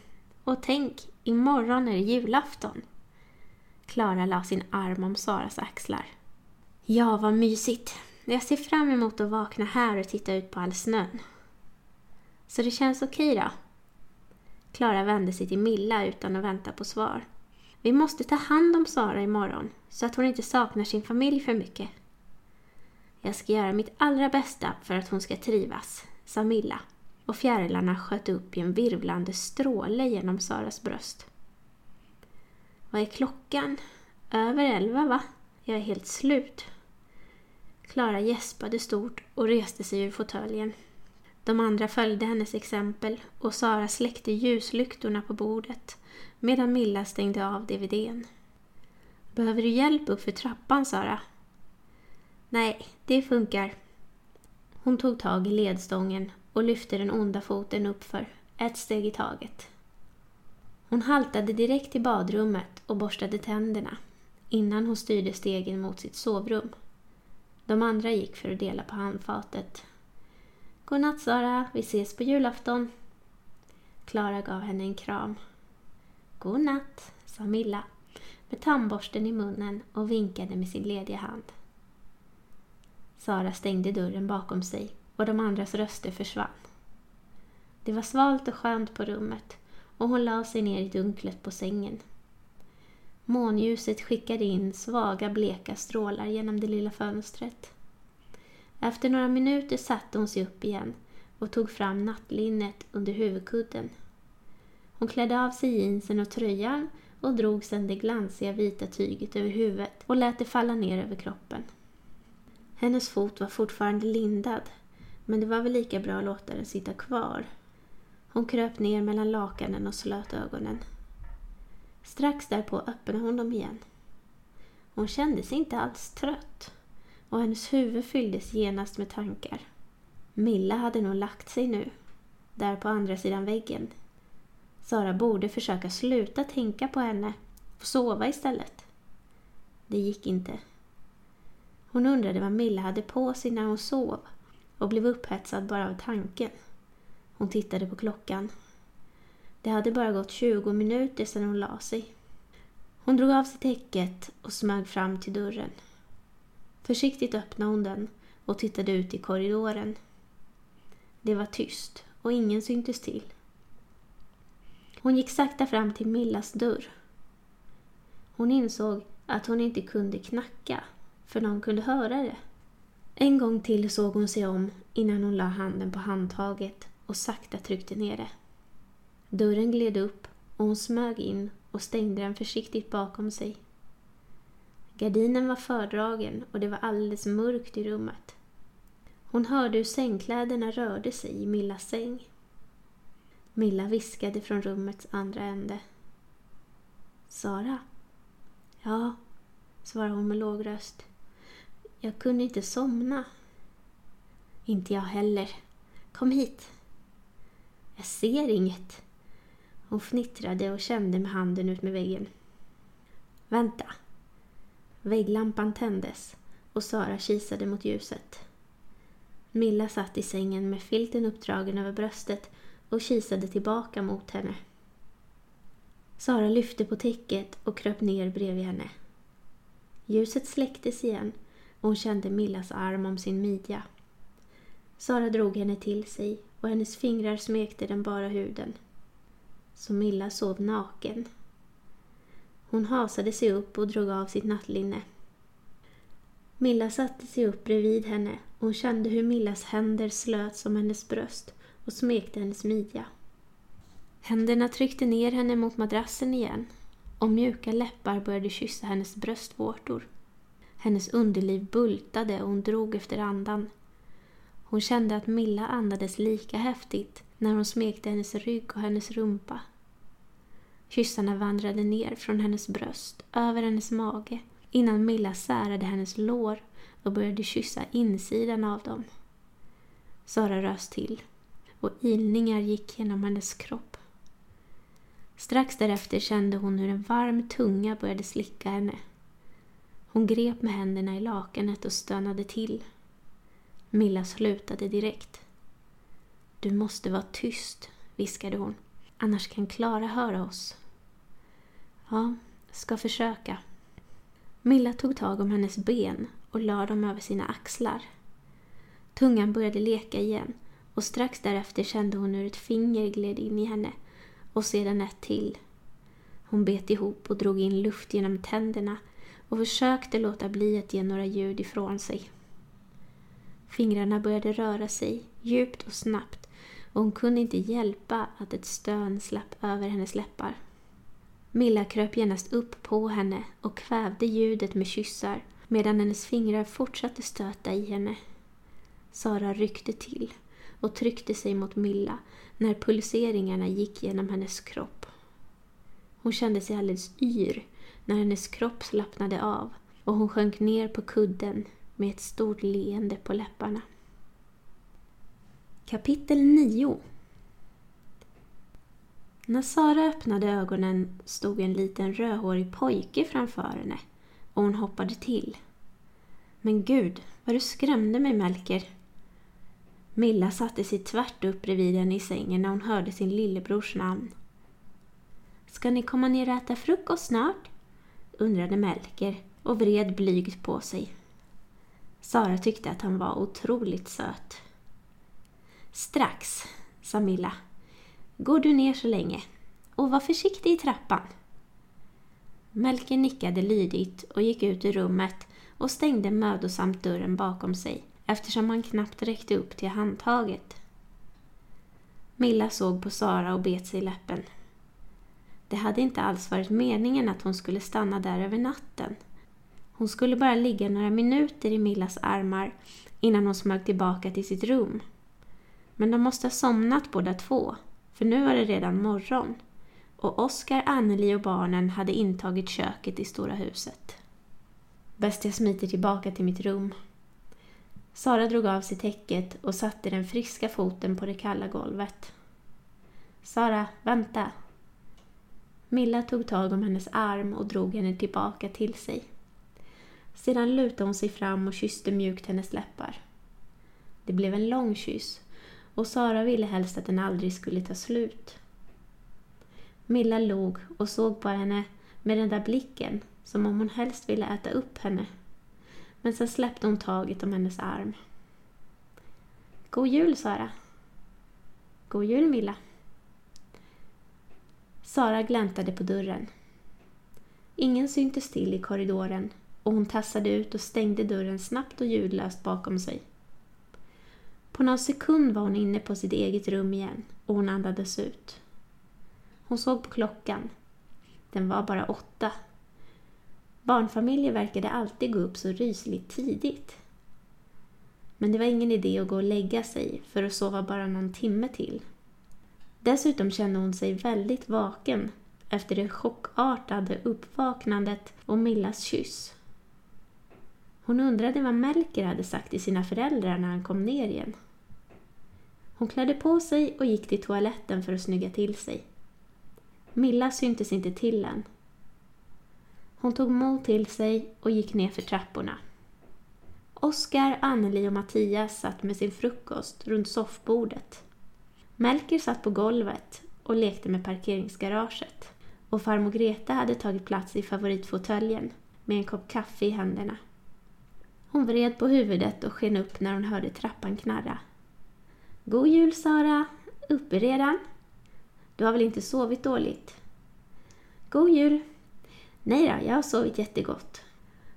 Speaker 1: Och tänk, imorgon är det julafton. Klara la sin arm om Saras axlar. Ja, vad mysigt. Jag ser fram emot att vakna här och titta ut på all snön. Så det känns okej då? Klara vände sig till Milla utan att vänta på svar. Vi måste ta hand om Sara imorgon så att hon inte saknar sin familj för mycket. Jag ska göra mitt allra bästa för att hon ska trivas, sa Milla och fjärilarna sköt upp i en virvlande stråle genom Saras bröst. Vad är klockan? Över elva, va? Jag är helt slut. Klara gäspade stort och reste sig ur fåtöljen. De andra följde hennes exempel och Sara släckte ljuslyktorna på bordet medan Milla stängde av DVDn. Behöver du hjälp upp för trappan, Sara? Nej, det funkar. Hon tog tag i ledstången och lyfte den onda foten uppför, ett steg i taget. Hon haltade direkt till badrummet och borstade tänderna innan hon styrde stegen mot sitt sovrum. De andra gick för att dela på handfatet. Godnatt Sara, vi ses på julafton. Klara gav henne en kram. Godnatt, sa Milla med tandborsten i munnen och vinkade med sin lediga hand. Sara stängde dörren bakom sig och de andras röster försvann. Det var svalt och skönt på rummet och hon la sig ner i dunklet på sängen. Månljuset skickade in svaga bleka strålar genom det lilla fönstret. Efter några minuter satte hon sig upp igen och tog fram nattlinnet under huvudkudden. Hon klädde av sig jeansen och tröjan och drog sedan det glansiga vita tyget över huvudet och lät det falla ner över kroppen. Hennes fot var fortfarande lindad, men det var väl lika bra att låta den sitta kvar. Hon kröp ner mellan lakanen och slöt ögonen. Strax därpå öppnade hon dem igen. Hon kände sig inte alls trött och hennes huvud fylldes genast med tankar. Milla hade nog lagt sig nu, där på andra sidan väggen. Sara borde försöka sluta tänka på henne och sova istället. Det gick inte. Hon undrade vad Milla hade på sig när hon sov och blev upphetsad bara av tanken. Hon tittade på klockan. Det hade bara gått 20 minuter sedan hon la sig. Hon drog av sig täcket och smög fram till dörren. Försiktigt öppnade hon den och tittade ut i korridoren. Det var tyst och ingen syntes till. Hon gick sakta fram till Millas dörr. Hon insåg att hon inte kunde knacka, för någon kunde höra det. En gång till såg hon sig om innan hon la handen på handtaget och sakta tryckte ner det. Dörren gled upp och hon smög in och stängde den försiktigt bakom sig. Gardinen var fördragen och det var alldeles mörkt i rummet. Hon hörde hur sängkläderna rörde sig i Millas säng. Milla viskade från rummets andra ände. Sara? Ja, svarade hon med låg röst. Jag kunde inte somna. Inte jag heller. Kom hit. Jag ser inget. Hon fnittrade och kände med handen ut med väggen. Vänta. Vägglampan tändes och Sara kisade mot ljuset. Milla satt i sängen med filten uppdragen över bröstet och kisade tillbaka mot henne. Sara lyfte på täcket och kröp ner bredvid henne. Ljuset släcktes igen och hon kände Millas arm om sin midja. Sara drog henne till sig och hennes fingrar smekte den bara huden. Så Milla sov naken. Hon hasade sig upp och drog av sitt nattlinne. Milla satte sig upp bredvid henne och hon kände hur Millas händer slöts om hennes bröst och smekte hennes midja. Händerna tryckte ner henne mot madrassen igen och mjuka läppar började kyssa hennes bröstvårtor. Hennes underliv bultade och hon drog efter andan. Hon kände att Milla andades lika häftigt när hon smekte hennes rygg och hennes rumpa. Kyssarna vandrade ner från hennes bröst, över hennes mage, innan Milla särade hennes lår och började kyssa insidan av dem. Sara rös till och ilningar gick genom hennes kropp. Strax därefter kände hon hur en varm tunga började slicka henne. Hon grep med händerna i lakanet och stönade till. Milla slutade direkt. Du måste vara tyst, viskade hon. Annars kan Klara höra oss. Ja, ska försöka. Milla tog tag om hennes ben och lade dem över sina axlar. Tungan började leka igen och strax därefter kände hon hur ett finger gled in i henne och sedan ett till. Hon bet ihop och drog in luft genom tänderna och försökte låta bli att ge några ljud ifrån sig. Fingrarna började röra sig djupt och snabbt och hon kunde inte hjälpa att ett stön slapp över hennes läppar. Milla kröp genast upp på henne och kvävde ljudet med kyssar medan hennes fingrar fortsatte stöta i henne. Sara ryckte till och tryckte sig mot Milla när pulseringarna gick genom hennes kropp. Hon kände sig alldeles yr när hennes kropp slappnade av och hon sjönk ner på kudden med ett stort leende på läpparna. Kapitel 9 När Sara öppnade ögonen stod en liten rödhårig pojke framför henne och hon hoppade till. Men gud, vad du skrämde mig Melker, Milla satte sig tvärt upp bredvid henne i sängen när hon hörde sin lillebrors namn. Ska ni komma ner och äta frukost snart? Undrade Melker och vred blygt på sig. Sara tyckte att han var otroligt söt. Strax, sa Milla. Går du ner så länge? och var försiktig i trappan. Melker nickade lydigt och gick ut ur rummet och stängde mödosamt dörren bakom sig eftersom han knappt räckte upp till handtaget. Milla såg på Sara och bet sig i läppen. Det hade inte alls varit meningen att hon skulle stanna där över natten. Hon skulle bara ligga några minuter i Millas armar innan hon smög tillbaka till sitt rum. Men de måste ha somnat båda två, för nu var det redan morgon och Oskar, Anneli och barnen hade intagit köket i stora huset. Bäst jag smiter tillbaka till mitt rum. Sara drog av sig täcket och satte den friska foten på det kalla golvet. Sara, vänta! Milla tog tag om hennes arm och drog henne tillbaka till sig. Sedan lutade hon sig fram och kysste mjukt hennes läppar. Det blev en lång kyss och Sara ville helst att den aldrig skulle ta slut. Milla log och såg på henne med den där blicken som om hon helst ville äta upp henne. Men sen släppte hon taget om hennes arm. God jul, Sara. God jul, Milla. Sara gläntade på dörren. Ingen syntes till i korridoren och hon tassade ut och stängde dörren snabbt och ljudlöst bakom sig. På någon sekund var hon inne på sitt eget rum igen och hon andades ut. Hon såg på klockan. Den var bara åtta. Barnfamiljer verkade alltid gå upp så rysligt tidigt. Men det var ingen idé att gå och lägga sig för att sova bara någon timme till. Dessutom kände hon sig väldigt vaken efter det chockartade uppvaknandet och Millas kyss. Hon undrade vad Melker hade sagt till sina föräldrar när han kom ner igen. Hon klädde på sig och gick till toaletten för att snygga till sig. Milla syntes inte till än. Hon tog mod till sig och gick ner för trapporna. Oskar, Anneli och Mattias satt med sin frukost runt soffbordet. Melker satt på golvet och lekte med parkeringsgaraget och farmor Greta hade tagit plats i favoritfåtöljen med en kopp kaffe i händerna. Hon vred på huvudet och sken upp när hon hörde trappan knarra. God jul Sara! Uppe redan? Du har väl inte sovit dåligt? God jul! Nej då, jag har sovit jättegott.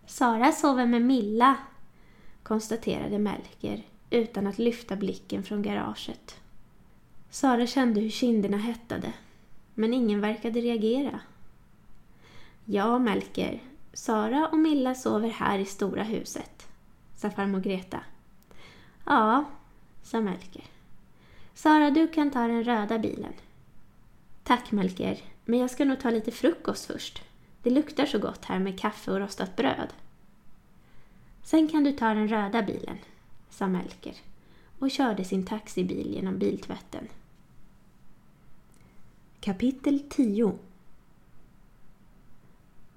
Speaker 1: Sara sover med Milla, konstaterade Melker utan att lyfta blicken från garaget. Sara kände hur kinderna hettade, men ingen verkade reagera. Ja, Melker, Sara och Milla sover här i stora huset, sa farmor Greta. Ja, sa Melker. Sara, du kan ta den röda bilen. Tack Melker, men jag ska nog ta lite frukost först. Det luktar så gott här med kaffe och rostat bröd. Sen kan du ta den röda bilen, sa Melker och körde sin taxibil genom biltvätten. Kapitel 10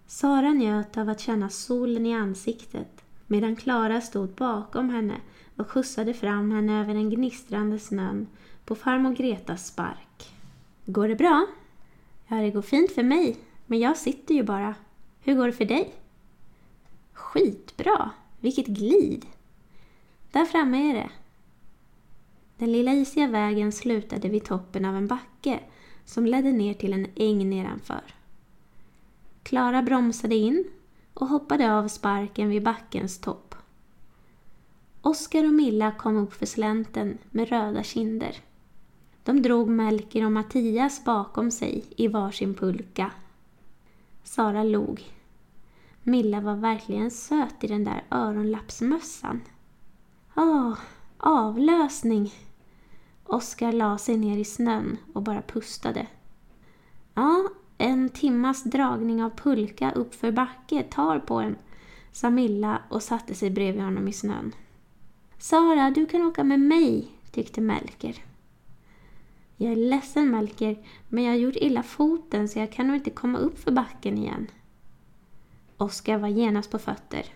Speaker 1: Sara njöt av att känna solen i ansiktet medan Klara stod bakom henne och skjutsade fram henne över den gnistrande snön på farmor Gretas spark. Går det bra? Ja, det går fint för mig, men jag sitter ju bara. Hur går det för dig? Skitbra! Vilket glid! Där framme är det. Den lilla isiga vägen slutade vid toppen av en backe som ledde ner till en äng nedanför. Klara bromsade in och hoppade av sparken vid backens topp. Oskar och Milla kom upp för slänten med röda kinder. De drog Melker och Mattias bakom sig i varsin pulka. Sara log. Milla var verkligen söt i den där öronlappsmössan. Åh, avlösning! Oskar la sig ner i snön och bara pustade. Ja, en timmas dragning av pulka uppför backe tar på en, sa Milla och satte sig bredvid honom i snön. Sara, du kan åka med mig, tyckte Melker. Jag är ledsen Melker, men jag har gjort illa foten så jag kan nog inte komma upp för backen igen. Oskar var genast på fötter.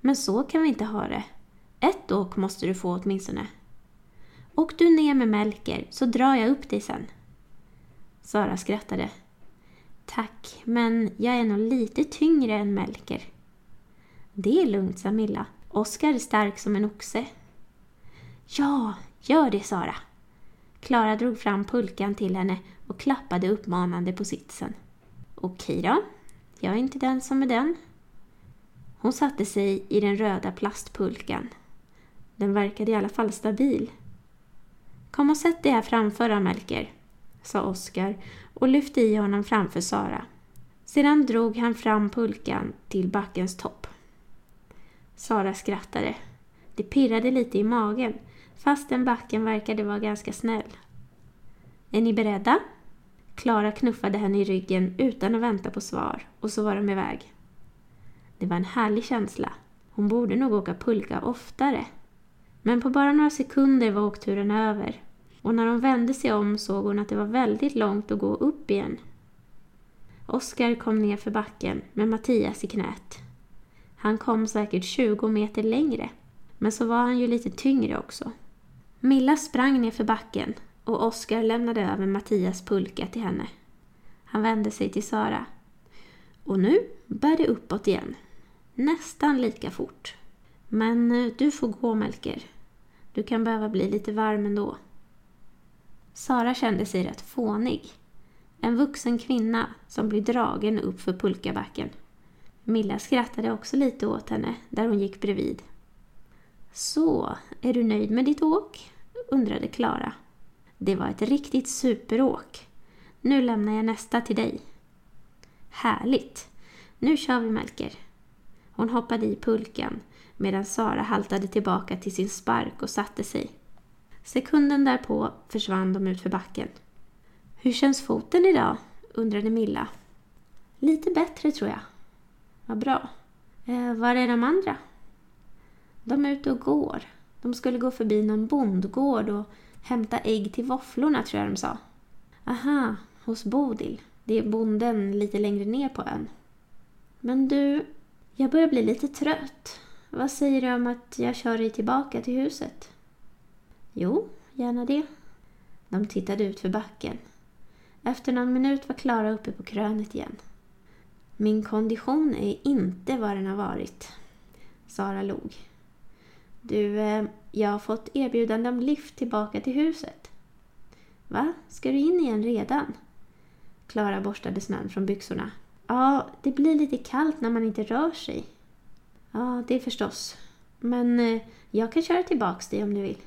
Speaker 1: Men så kan vi inte ha det. Ett åk måste du få åtminstone. Åk du ner med Melker så drar jag upp dig sen. Sara skrattade. Tack, men jag är nog lite tyngre än Melker. Det är lugnt, sa Milla. Oskar är stark som en oxe. Ja, gör det Sara. Klara drog fram pulkan till henne och klappade uppmanande på sitsen. Okej då, jag är inte den som är den. Hon satte sig i den röda plastpulkan. Den verkade i alla fall stabil. Kom och sätt dig här framför Amelker, sa Oskar och lyfte i honom framför Sara. Sedan drog han fram pulkan till backens topp. Sara skrattade. Det pirrade lite i magen, fastän backen verkade vara ganska snäll. Är ni beredda? Klara knuffade henne i ryggen utan att vänta på svar och så var de iväg. Det var en härlig känsla. Hon borde nog åka pulka oftare. Men på bara några sekunder var åkturen över och när hon vände sig om såg hon att det var väldigt långt att gå upp igen. Oskar kom ner för backen med Mattias i knät. Han kom säkert 20 meter längre, men så var han ju lite tyngre också. Milla sprang ner för backen och Oskar lämnade över Mattias pulka till henne. Han vände sig till Sara. Och nu bär det uppåt igen. Nästan lika fort. Men eh, du får gå, Melker. Du kan behöva bli lite varm ändå. Sara kände sig rätt fånig. En vuxen kvinna som blir dragen upp för pulkabacken. Milla skrattade också lite åt henne där hon gick bredvid. Så, är du nöjd med ditt åk? undrade Klara. Det var ett riktigt superåk. Nu lämnar jag nästa till dig. Härligt! Nu kör vi Melker. Hon hoppade i pulkan medan Sara haltade tillbaka till sin spark och satte sig. Sekunden därpå försvann de ut för backen. Hur känns foten idag? undrade Milla. Lite bättre tror jag. Vad bra. Eh, var är de andra? De är ute och går. De skulle gå förbi någon bondgård och hämta ägg till våfflorna tror jag de sa. Aha, hos Bodil. Det är bonden lite längre ner på ön. Men du, jag börjar bli lite trött. Vad säger du om att jag kör dig tillbaka till huset? Jo, gärna det. De tittade ut för backen. Efter någon minut var Klara uppe på krönet igen. Min kondition är inte vad den har varit. Sara log. Du, eh, jag har fått erbjudande om lift tillbaka till huset. Va? Ska du in igen redan? Klara borstade snön från byxorna. Ja, det blir lite kallt när man inte rör sig. Ja, det förstås. Men eh, jag kan köra tillbaks dig om du vill.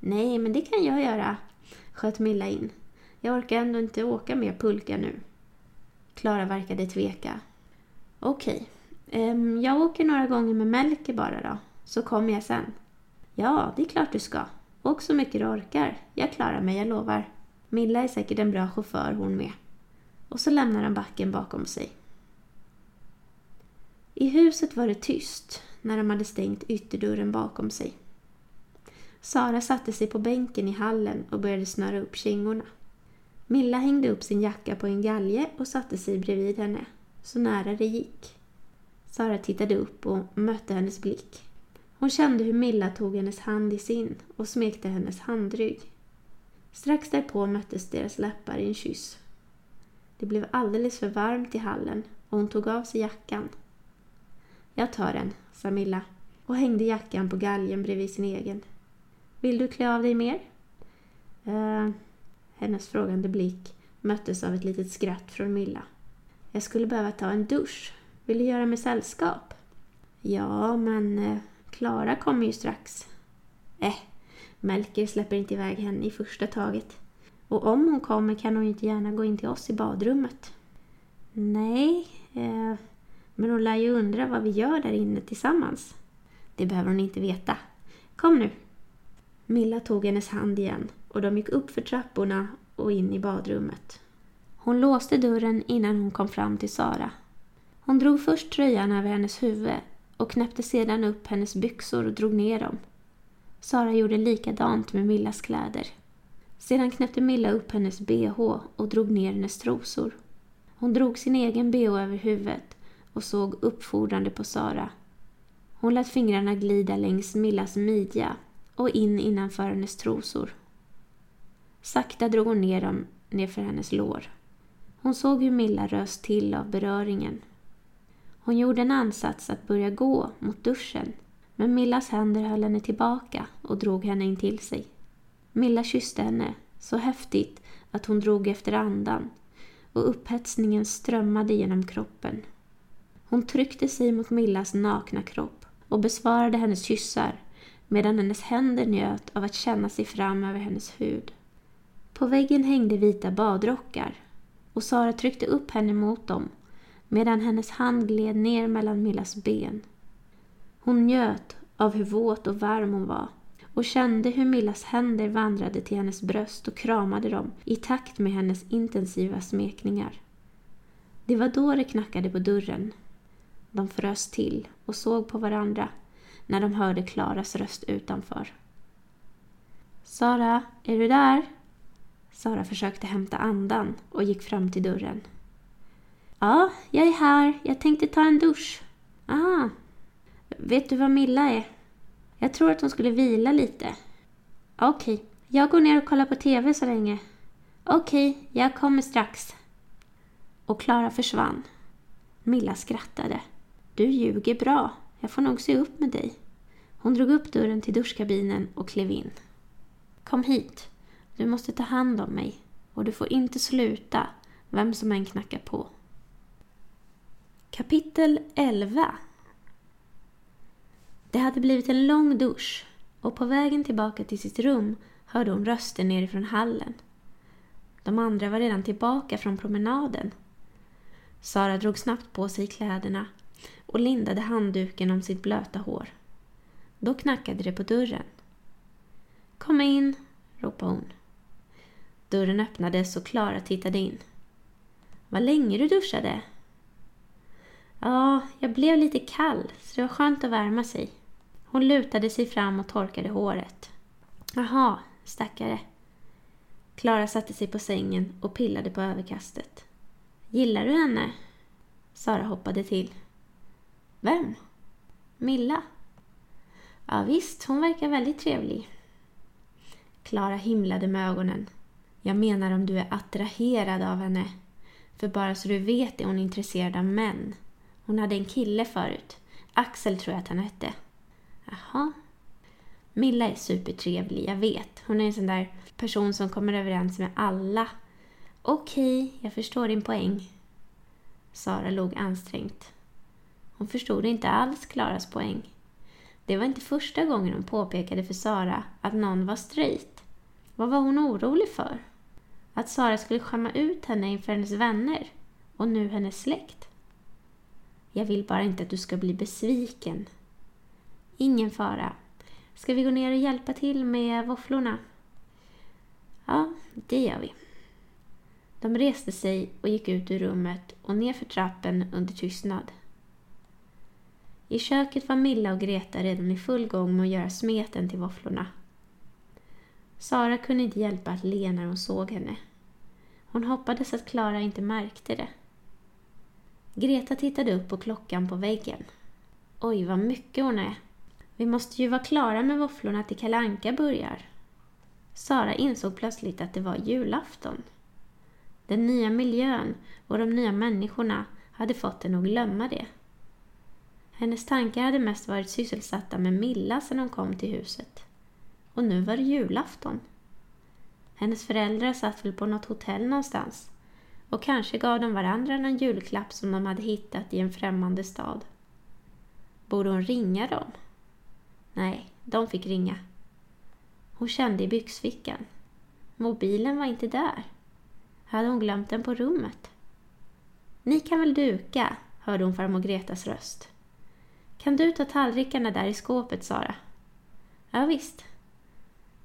Speaker 1: Nej, men det kan jag göra, sköt Milla in. Jag orkar ändå inte åka mer pulka nu. Klara verkade tveka. Okej, um, jag åker några gånger med Melker bara då, så kommer jag sen. Ja, det är klart du ska. Åk så mycket du orkar. Jag klarar mig, jag lovar. Milla är säkert en bra chaufför hon med. Och så lämnar han backen bakom sig. I huset var det tyst när de hade stängt ytterdörren bakom sig. Sara satte sig på bänken i hallen och började snöra upp kängorna. Milla hängde upp sin jacka på en galge och satte sig bredvid henne, så nära det gick. Sara tittade upp och mötte hennes blick. Hon kände hur Milla tog hennes hand i sin och smekte hennes handrygg. Strax därpå möttes deras läppar i en kyss. Det blev alldeles för varmt i hallen och hon tog av sig jackan. Jag tar den, sa Milla och hängde jackan på galgen bredvid sin egen. Vill du klä av dig mer? Uh, hennes frågande blick möttes av ett litet skratt från Milla. Jag skulle behöva ta en dusch. Vill du göra mig sällskap? Ja, men eh, Klara kommer ju strax. Eh, Melker släpper inte iväg henne i första taget. Och om hon kommer kan hon ju inte gärna gå in till oss i badrummet. Nej, eh, men hon lär ju undra vad vi gör där inne tillsammans. Det behöver hon inte veta. Kom nu. Milla tog hennes hand igen och de gick upp för trapporna och in i badrummet. Hon låste dörren innan hon kom fram till Sara. Hon drog först tröjan över hennes huvud och knäppte sedan upp hennes byxor och drog ner dem. Sara gjorde likadant med Millas kläder. Sedan knäppte Milla upp hennes bh och drog ner hennes trosor. Hon drog sin egen bh över huvudet och såg uppfordrande på Sara. Hon lät fingrarna glida längs Millas midja och in innanför hennes trosor. Sakta drog hon ner dem nerför hennes lår. Hon såg hur Milla rös till av beröringen. Hon gjorde en ansats att börja gå mot duschen men Millas händer höll henne tillbaka och drog henne in till sig. Milla kysste henne så häftigt att hon drog efter andan och upphetsningen strömmade genom kroppen. Hon tryckte sig mot Millas nakna kropp och besvarade hennes kyssar medan hennes händer njöt av att känna sig fram över hennes hud. På väggen hängde vita badrockar och Sara tryckte upp henne mot dem medan hennes hand gled ner mellan Millas ben. Hon njöt av hur våt och varm hon var och kände hur Millas händer vandrade till hennes bröst och kramade dem i takt med hennes intensiva smekningar. Det var då det knackade på dörren. De frös till och såg på varandra när de hörde Klaras röst utanför. Sara, är du där? Sara försökte hämta andan och gick fram till dörren. Ja, jag är här. Jag tänkte ta en dusch. Ah, vet du vad Milla är? Jag tror att hon skulle vila lite. Okej, okay. jag går ner och kollar på TV så länge. Okej, okay, jag kommer strax. Och Klara försvann. Milla skrattade. Du ljuger bra. Jag får nog se upp med dig. Hon drog upp dörren till duschkabinen och klev in. Kom hit. Du måste ta hand om mig. Och du får inte sluta, vem som än knackar på. Kapitel 11 Det hade blivit en lång dusch och på vägen tillbaka till sitt rum hörde hon röster nerifrån hallen. De andra var redan tillbaka från promenaden. Sara drog snabbt på sig kläderna och lindade handduken om sitt blöta hår. Då knackade det på dörren. Kom in, ropade hon. Dörren öppnades och Klara tittade in. Vad länge du duschade. Ja, jag blev lite kall, så det var skönt att värma sig. Hon lutade sig fram och torkade håret. Jaha, stackare. Klara satte sig på sängen och pillade på överkastet. Gillar du henne? Sara hoppade till. Vem? Milla. Ja, visst, hon verkar väldigt trevlig. Klara himlade med ögonen. Jag menar om du är attraherad av henne. För bara så du vet är hon intresserad av män. Hon hade en kille förut. Axel tror jag att han hette. Jaha. Milla är supertrevlig, jag vet. Hon är en sån där person som kommer överens med alla. Okej, jag förstår din poäng. Sara log ansträngt. Hon förstod inte alls Klaras poäng. Det var inte första gången hon påpekade för Sara att någon var straight. Vad var hon orolig för? Att Sara skulle skämma ut henne inför hennes vänner och nu hennes släkt. Jag vill bara inte att du ska bli besviken. Ingen fara. Ska vi gå ner och hjälpa till med våfflorna? Ja, det gör vi. De reste sig och gick ut ur rummet och ner för trappen under tystnad. I köket var Milla och Greta redan i full gång med att göra smeten till våfflorna. Sara kunde inte hjälpa att le när hon såg henne. Hon hoppades att Klara inte märkte det. Greta tittade upp på klockan på väggen. Oj, vad mycket hon är. Vi måste ju vara klara med våfflorna till Kalanka börjar. Sara insåg plötsligt att det var julafton. Den nya miljön och de nya människorna hade fått henne att glömma det. Hennes tankar hade mest varit sysselsatta med Milla sedan hon kom till huset. Och nu var det julafton. Hennes föräldrar satt väl på något hotell någonstans och kanske gav de varandra någon julklapp som de hade hittat i en främmande stad. Borde hon ringa dem? Nej, de fick ringa. Hon kände i byxfickan. Mobilen var inte där. Hade hon glömt den på rummet? Ni kan väl duka, hörde hon farmor Gretas röst. Kan du ta tallrikarna där i skåpet, Sara? Ja, visst.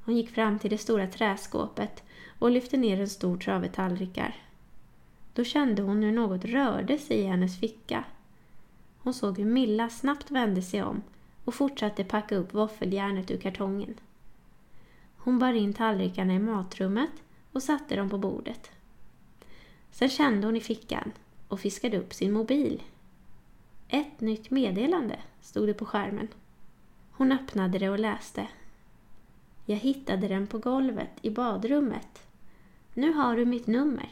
Speaker 1: Hon gick fram till det stora träskåpet och lyfte ner en stor trave tallrikar. Då kände hon hur något rörde sig i hennes ficka. Hon såg hur Milla snabbt vände sig om och fortsatte packa upp våffeljärnet ur kartongen. Hon bar in tallrikarna i matrummet och satte dem på bordet. Sen kände hon i fickan och fiskade upp sin mobil. Ett nytt meddelande, stod det på skärmen. Hon öppnade det och läste. Jag hittade den på golvet i badrummet. Nu har du mitt nummer.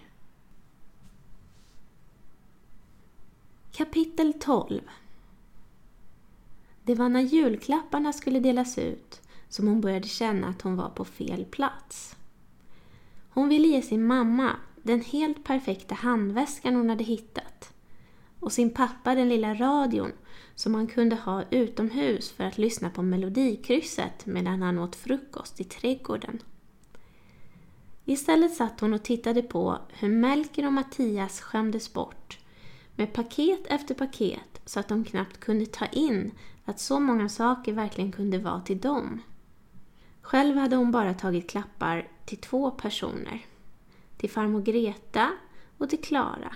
Speaker 1: Kapitel 12 Det var när julklapparna skulle delas ut som hon började känna att hon var på fel plats. Hon ville ge sin mamma den helt perfekta handväskan hon hade hittat och sin pappa den lilla radion som han kunde ha utomhus för att lyssna på Melodikrysset medan han åt frukost i trädgården. Istället satt hon och tittade på hur Melker och Mattias skämdes bort med paket efter paket så att de knappt kunde ta in att så många saker verkligen kunde vara till dem. Själv hade hon bara tagit klappar till två personer. Till farmor Greta och till Klara.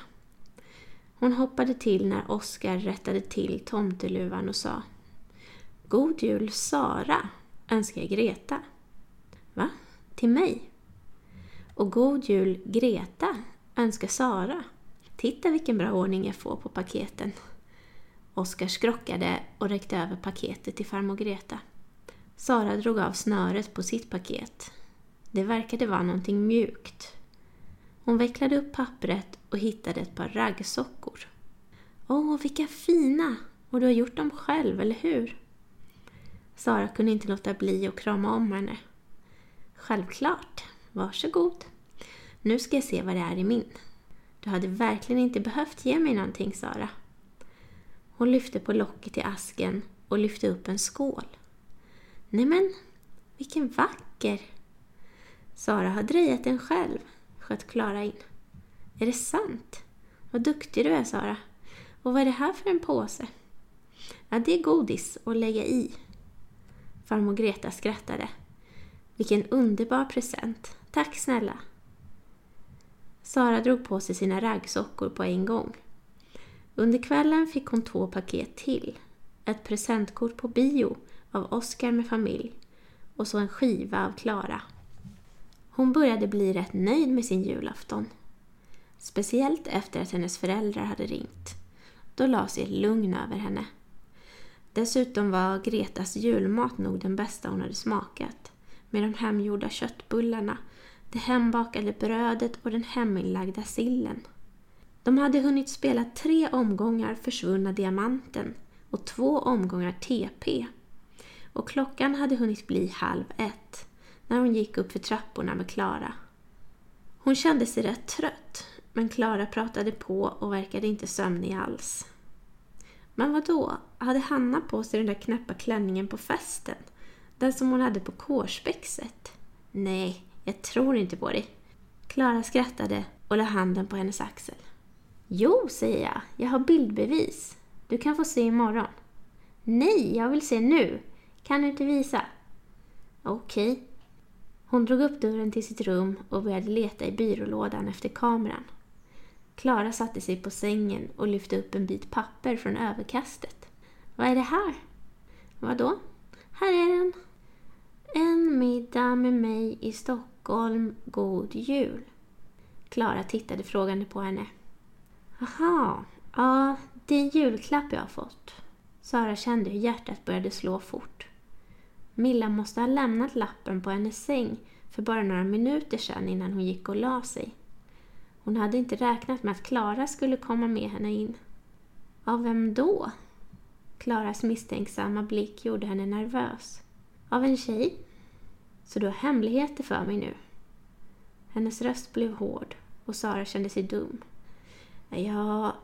Speaker 1: Hon hoppade till när Oskar rättade till tomteluvan och sa God jul Sara, önskar Greta. Va? Till mig? Och God jul Greta, önskar Sara. Titta vilken bra ordning jag får på paketen. Oskar skrockade och räckte över paketet till farmor Greta. Sara drog av snöret på sitt paket. Det verkade vara någonting mjukt. Hon vecklade upp pappret och hittade ett par raggsockor. Åh, vilka fina! Och du har gjort dem själv, eller hur? Sara kunde inte låta bli att krama om henne. Självklart. Varsågod. Nu ska jag se vad det är i min. Du hade verkligen inte behövt ge mig någonting, Sara. Hon lyfte på locket i asken och lyfte upp en skål. Nämen, vilken vacker! Sara har drejat den själv, sköt Klara in. Är det sant? Vad duktig du är, Sara. Och vad är det här för en påse? Ja, det är godis att lägga i. Farmor Greta skrattade. Vilken underbar present. Tack snälla. Sara drog på sig sina raggsockor på en gång. Under kvällen fick hon två paket till. Ett presentkort på bio av Oskar med familj och så en skiva av Klara. Hon började bli rätt nöjd med sin julafton. Speciellt efter att hennes föräldrar hade ringt. Då la sig ett lugn över henne. Dessutom var Gretas julmat nog den bästa hon hade smakat. Med de hemgjorda köttbullarna, det hembakade brödet och den heminlagda sillen. De hade hunnit spela tre omgångar Försvunna Diamanten och två omgångar TP. Och klockan hade hunnit bli halv ett när hon gick upp för trapporna med Klara. Hon kände sig rätt trött, men Klara pratade på och verkade inte sömnig alls. Men vad då? hade Hanna på sig den där knäppa klänningen på festen? Den som hon hade på kårspexet? Nej, jag tror inte på det. Klara skrattade och la handen på hennes axel. Jo, säger jag. Jag har bildbevis. Du kan få se imorgon. Nej, jag vill se nu. Kan du inte visa? Okej. Hon drog upp dörren till sitt rum och började leta i byrålådan efter kameran. Klara satte sig på sängen och lyfte upp en bit papper från överkastet. Vad är det här? Vadå? Här är den. En middag med mig i Stockholm, god jul. Klara tittade frågande på henne. Aha, ja, det är en julklapp jag har fått. Sara kände hur hjärtat började slå fort. Milla måste ha lämnat lappen på hennes säng för bara några minuter sedan innan hon gick och la sig. Hon hade inte räknat med att Klara skulle komma med henne in. Av vem då? Klaras misstänksamma blick gjorde henne nervös. Av en tjej? Så du har hemligheter för mig nu? Hennes röst blev hård och Sara kände sig dum. Ja,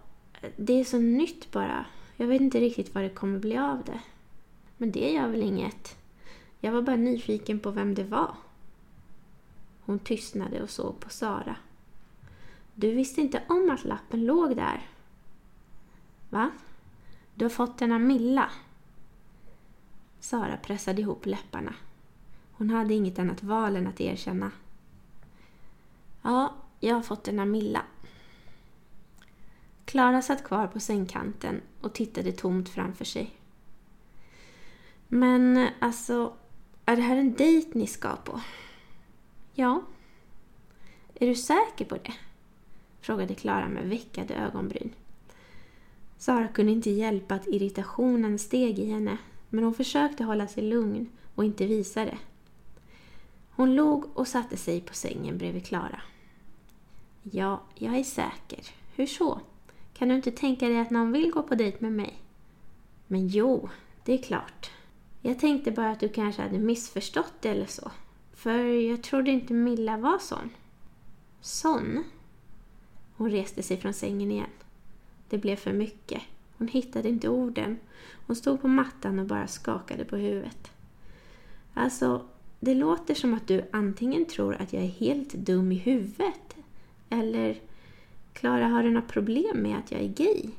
Speaker 1: det är så nytt bara. Jag vet inte riktigt vad det kommer bli av det. Men det gör väl inget. Jag var bara nyfiken på vem det var. Hon tystnade och såg på Sara. Du visste inte om att lappen låg där? Va? Du har fått den av Milla? Sara pressade ihop läpparna. Hon hade inget annat val än att erkänna. Ja, jag har fått den av Milla. Klara satt kvar på sängkanten och tittade tomt framför sig. Men alltså, är det här en dejt ni ska på? Ja. Är du säker på det? Frågade Klara med veckade ögonbryn. Sara kunde inte hjälpa att irritationen steg i henne, men hon försökte hålla sig lugn och inte visa det. Hon log och satte sig på sängen bredvid Klara. Ja, jag är säker. Hur så? Kan du inte tänka dig att någon vill gå på dejt med mig? Men jo, det är klart. Jag tänkte bara att du kanske hade missförstått det eller så. För jag trodde inte Milla var sån. Sån? Hon reste sig från sängen igen. Det blev för mycket. Hon hittade inte orden. Hon stod på mattan och bara skakade på huvudet. Alltså, det låter som att du antingen tror att jag är helt dum i huvudet eller Klara, har du något problem med att jag är gay?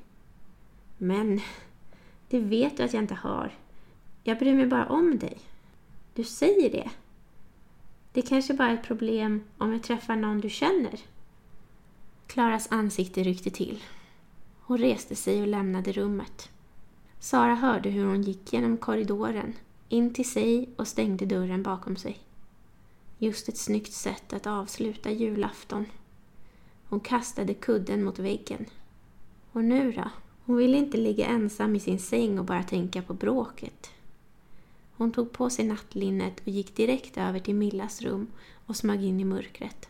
Speaker 1: Men, det vet du att jag inte har. Jag bryr mig bara om dig. Du säger det. Det kanske bara är ett problem om jag träffar någon du känner. Klaras ansikte ryckte till. Hon reste sig och lämnade rummet. Sara hörde hur hon gick genom korridoren, in till sig och stängde dörren bakom sig. Just ett snyggt sätt att avsluta julafton. Hon kastade kudden mot väggen. Och nu då? Hon ville inte ligga ensam i sin säng och bara tänka på bråket. Hon tog på sig nattlinnet och gick direkt över till Millas rum och smög in i mörkret.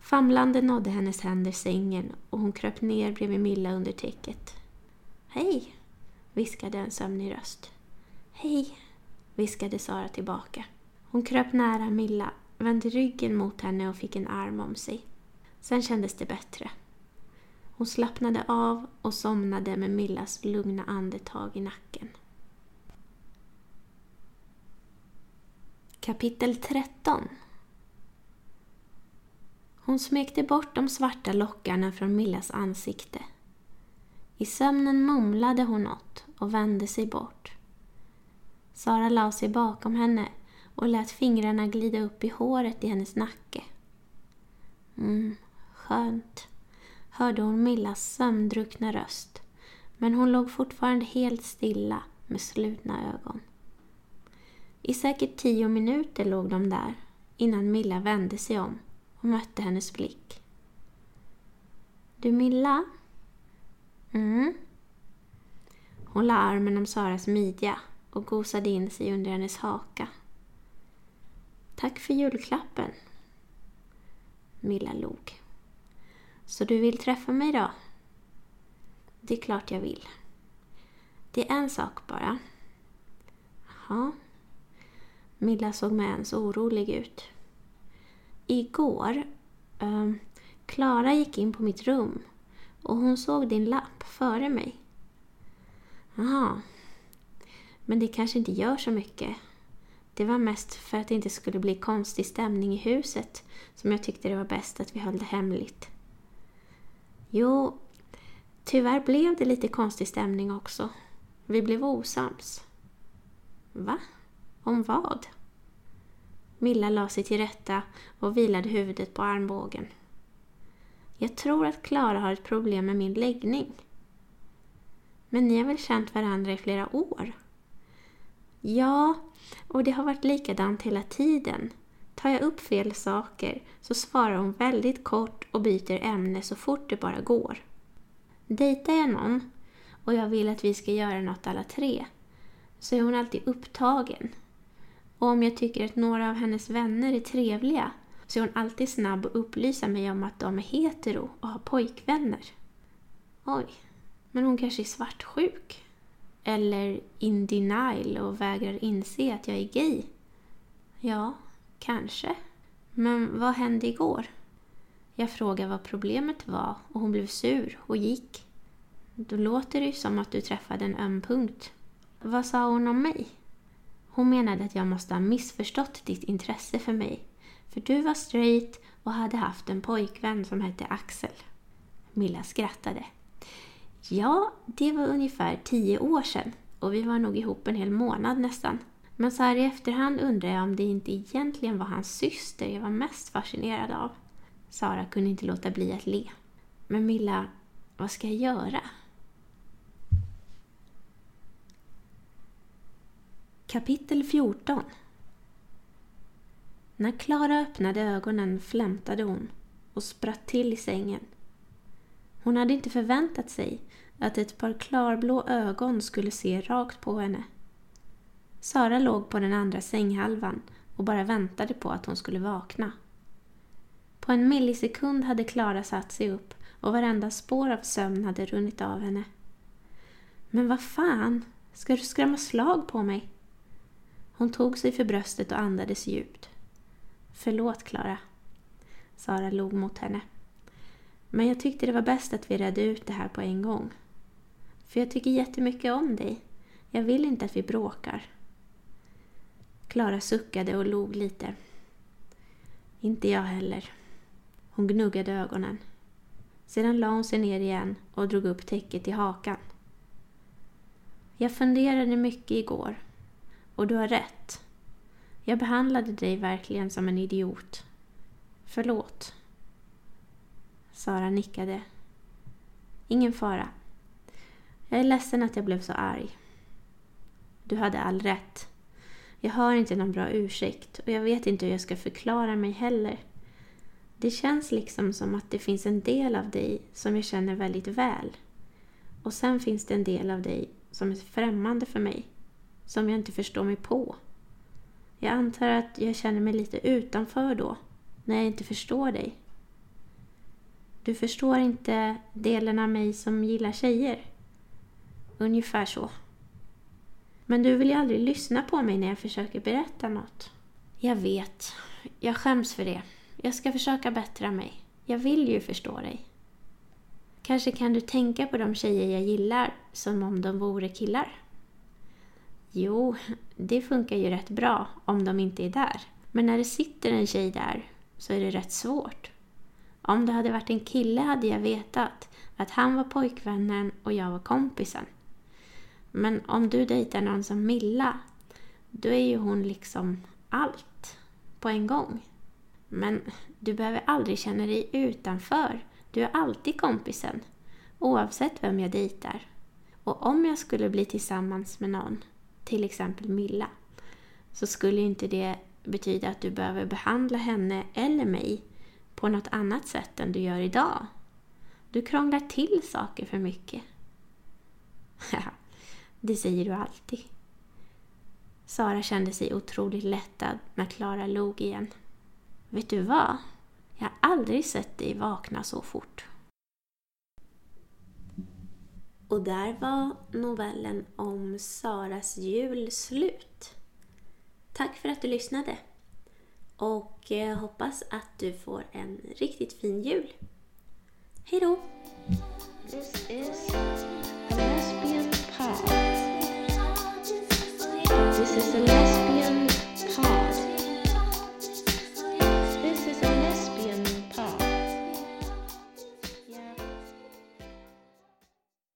Speaker 1: Famlande nådde hennes händer sängen och hon kröp ner bredvid Milla under täcket. Hej, viskade en sömnig röst. Hej, viskade Sara tillbaka. Hon kröp nära Milla, vände ryggen mot henne och fick en arm om sig. Sen kändes det bättre. Hon slappnade av och somnade med Millas lugna andetag i nacken. Kapitel 13 Hon smekte bort de svarta lockarna från Millas ansikte. I sömnen mumlade hon något och vände sig bort. Sara la sig bakom henne och lät fingrarna glida upp i håret i hennes nacke. Mm, skönt, hörde hon Millas sömndruckna röst. Men hon låg fortfarande helt stilla med slutna ögon. I säkert tio minuter låg de där innan Milla vände sig om och mötte hennes blick. Du Milla? Mm? Hon la armen om Saras midja och gosade in sig under hennes haka. Tack för julklappen. Milla log. Så du vill träffa mig då? Det är klart jag vill. Det är en sak bara. Jaha. Milla såg med ens orolig ut. Igår, ehm, Klara eh, gick in på mitt rum och hon såg din lapp före mig. Jaha. Men det kanske inte gör så mycket. Det var mest för att det inte skulle bli konstig stämning i huset som jag tyckte det var bäst att vi höll det hemligt. Jo, tyvärr blev det lite konstig stämning också. Vi blev osams. Va? Om vad? Milla la sig till rätta och vilade huvudet på armbågen. Jag tror att Klara har ett problem med min läggning. Men ni har väl känt varandra i flera år? Ja, och det har varit likadant hela tiden. Tar jag upp fel saker så svarar hon väldigt kort och byter ämne så fort det bara går. Dejtar jag någon och jag vill att vi ska göra något alla tre så är hon alltid upptagen. Och om jag tycker att några av hennes vänner är trevliga så är hon alltid snabb att upplysa mig om att de är hetero och har pojkvänner. Oj, men hon kanske är svartsjuk? Eller in denial och vägrar inse att jag är gay? Ja, Kanske. Men vad hände igår? Jag frågade vad problemet var och hon blev sur och gick. Då låter det ju som att du träffade en öm punkt. Vad sa hon om mig? Hon menade att jag måste ha missförstått ditt intresse för mig. För du var straight och hade haft en pojkvän som hette Axel. Milla skrattade. Ja, det var ungefär tio år sedan och vi var nog ihop en hel månad nästan. Men så här i efterhand undrar jag om det inte egentligen var hans syster jag var mest fascinerad av. Sara kunde inte låta bli att le. Men Milla, vad ska jag göra? Kapitel 14 När Klara öppnade ögonen flämtade hon och spratt till i sängen. Hon hade inte förväntat sig att ett par klarblå ögon skulle se rakt på henne. Sara låg på den andra sänghalvan och bara väntade på att hon skulle vakna. På en millisekund hade Klara satt sig upp och varenda spår av sömn hade runnit av henne. Men vad fan, ska du skrämma slag på mig? Hon tog sig för bröstet och andades djupt. Förlåt, Klara. Sara log mot henne. Men jag tyckte det var bäst att vi redde ut det här på en gång. För jag tycker jättemycket om dig. Jag vill inte att vi bråkar. Klara suckade och log lite. Inte jag heller. Hon gnuggade ögonen. Sedan la hon sig ner igen och drog upp täcket i hakan. Jag funderade mycket igår. Och du har rätt. Jag behandlade dig verkligen som en idiot. Förlåt. Sara nickade. Ingen fara. Jag är ledsen att jag blev så arg. Du hade all rätt. Jag har inte någon bra ursäkt och jag vet inte hur jag ska förklara mig heller. Det känns liksom som att det finns en del av dig som jag känner väldigt väl. Och sen finns det en del av dig som är främmande för mig. Som jag inte förstår mig på. Jag antar att jag känner mig lite utanför då, när jag inte förstår dig. Du förstår inte delen av mig som gillar tjejer. Ungefär så. Men du vill ju aldrig lyssna på mig när jag försöker berätta något. Jag vet. Jag skäms för det. Jag ska försöka bättra mig. Jag vill ju förstå dig. Kanske kan du tänka på de tjejer jag gillar som om de vore killar? Jo, det funkar ju rätt bra om de inte är där. Men när det sitter en tjej där så är det rätt svårt. Om det hade varit en kille hade jag vetat att han var pojkvännen och jag var kompisen. Men om du dejtar någon som Milla, då är ju hon liksom allt på en gång. Men du behöver aldrig känna dig utanför. Du är alltid kompisen, oavsett vem jag dejtar. Och om jag skulle bli tillsammans med någon, till exempel Milla, så skulle inte det betyda att du behöver behandla henne eller mig på något annat sätt än du gör idag. Du krånglar till saker för mycket. det säger du alltid. Sara kände sig otroligt lättad när Klara log igen. Vet du vad? Jag har aldrig sett dig vakna så fort. Och där var novellen om Saras jul slut. Tack för att du lyssnade. Och jag hoppas att du får en riktigt fin jul. Hej då!
Speaker 2: This is a lesbian pod. This is a lesbian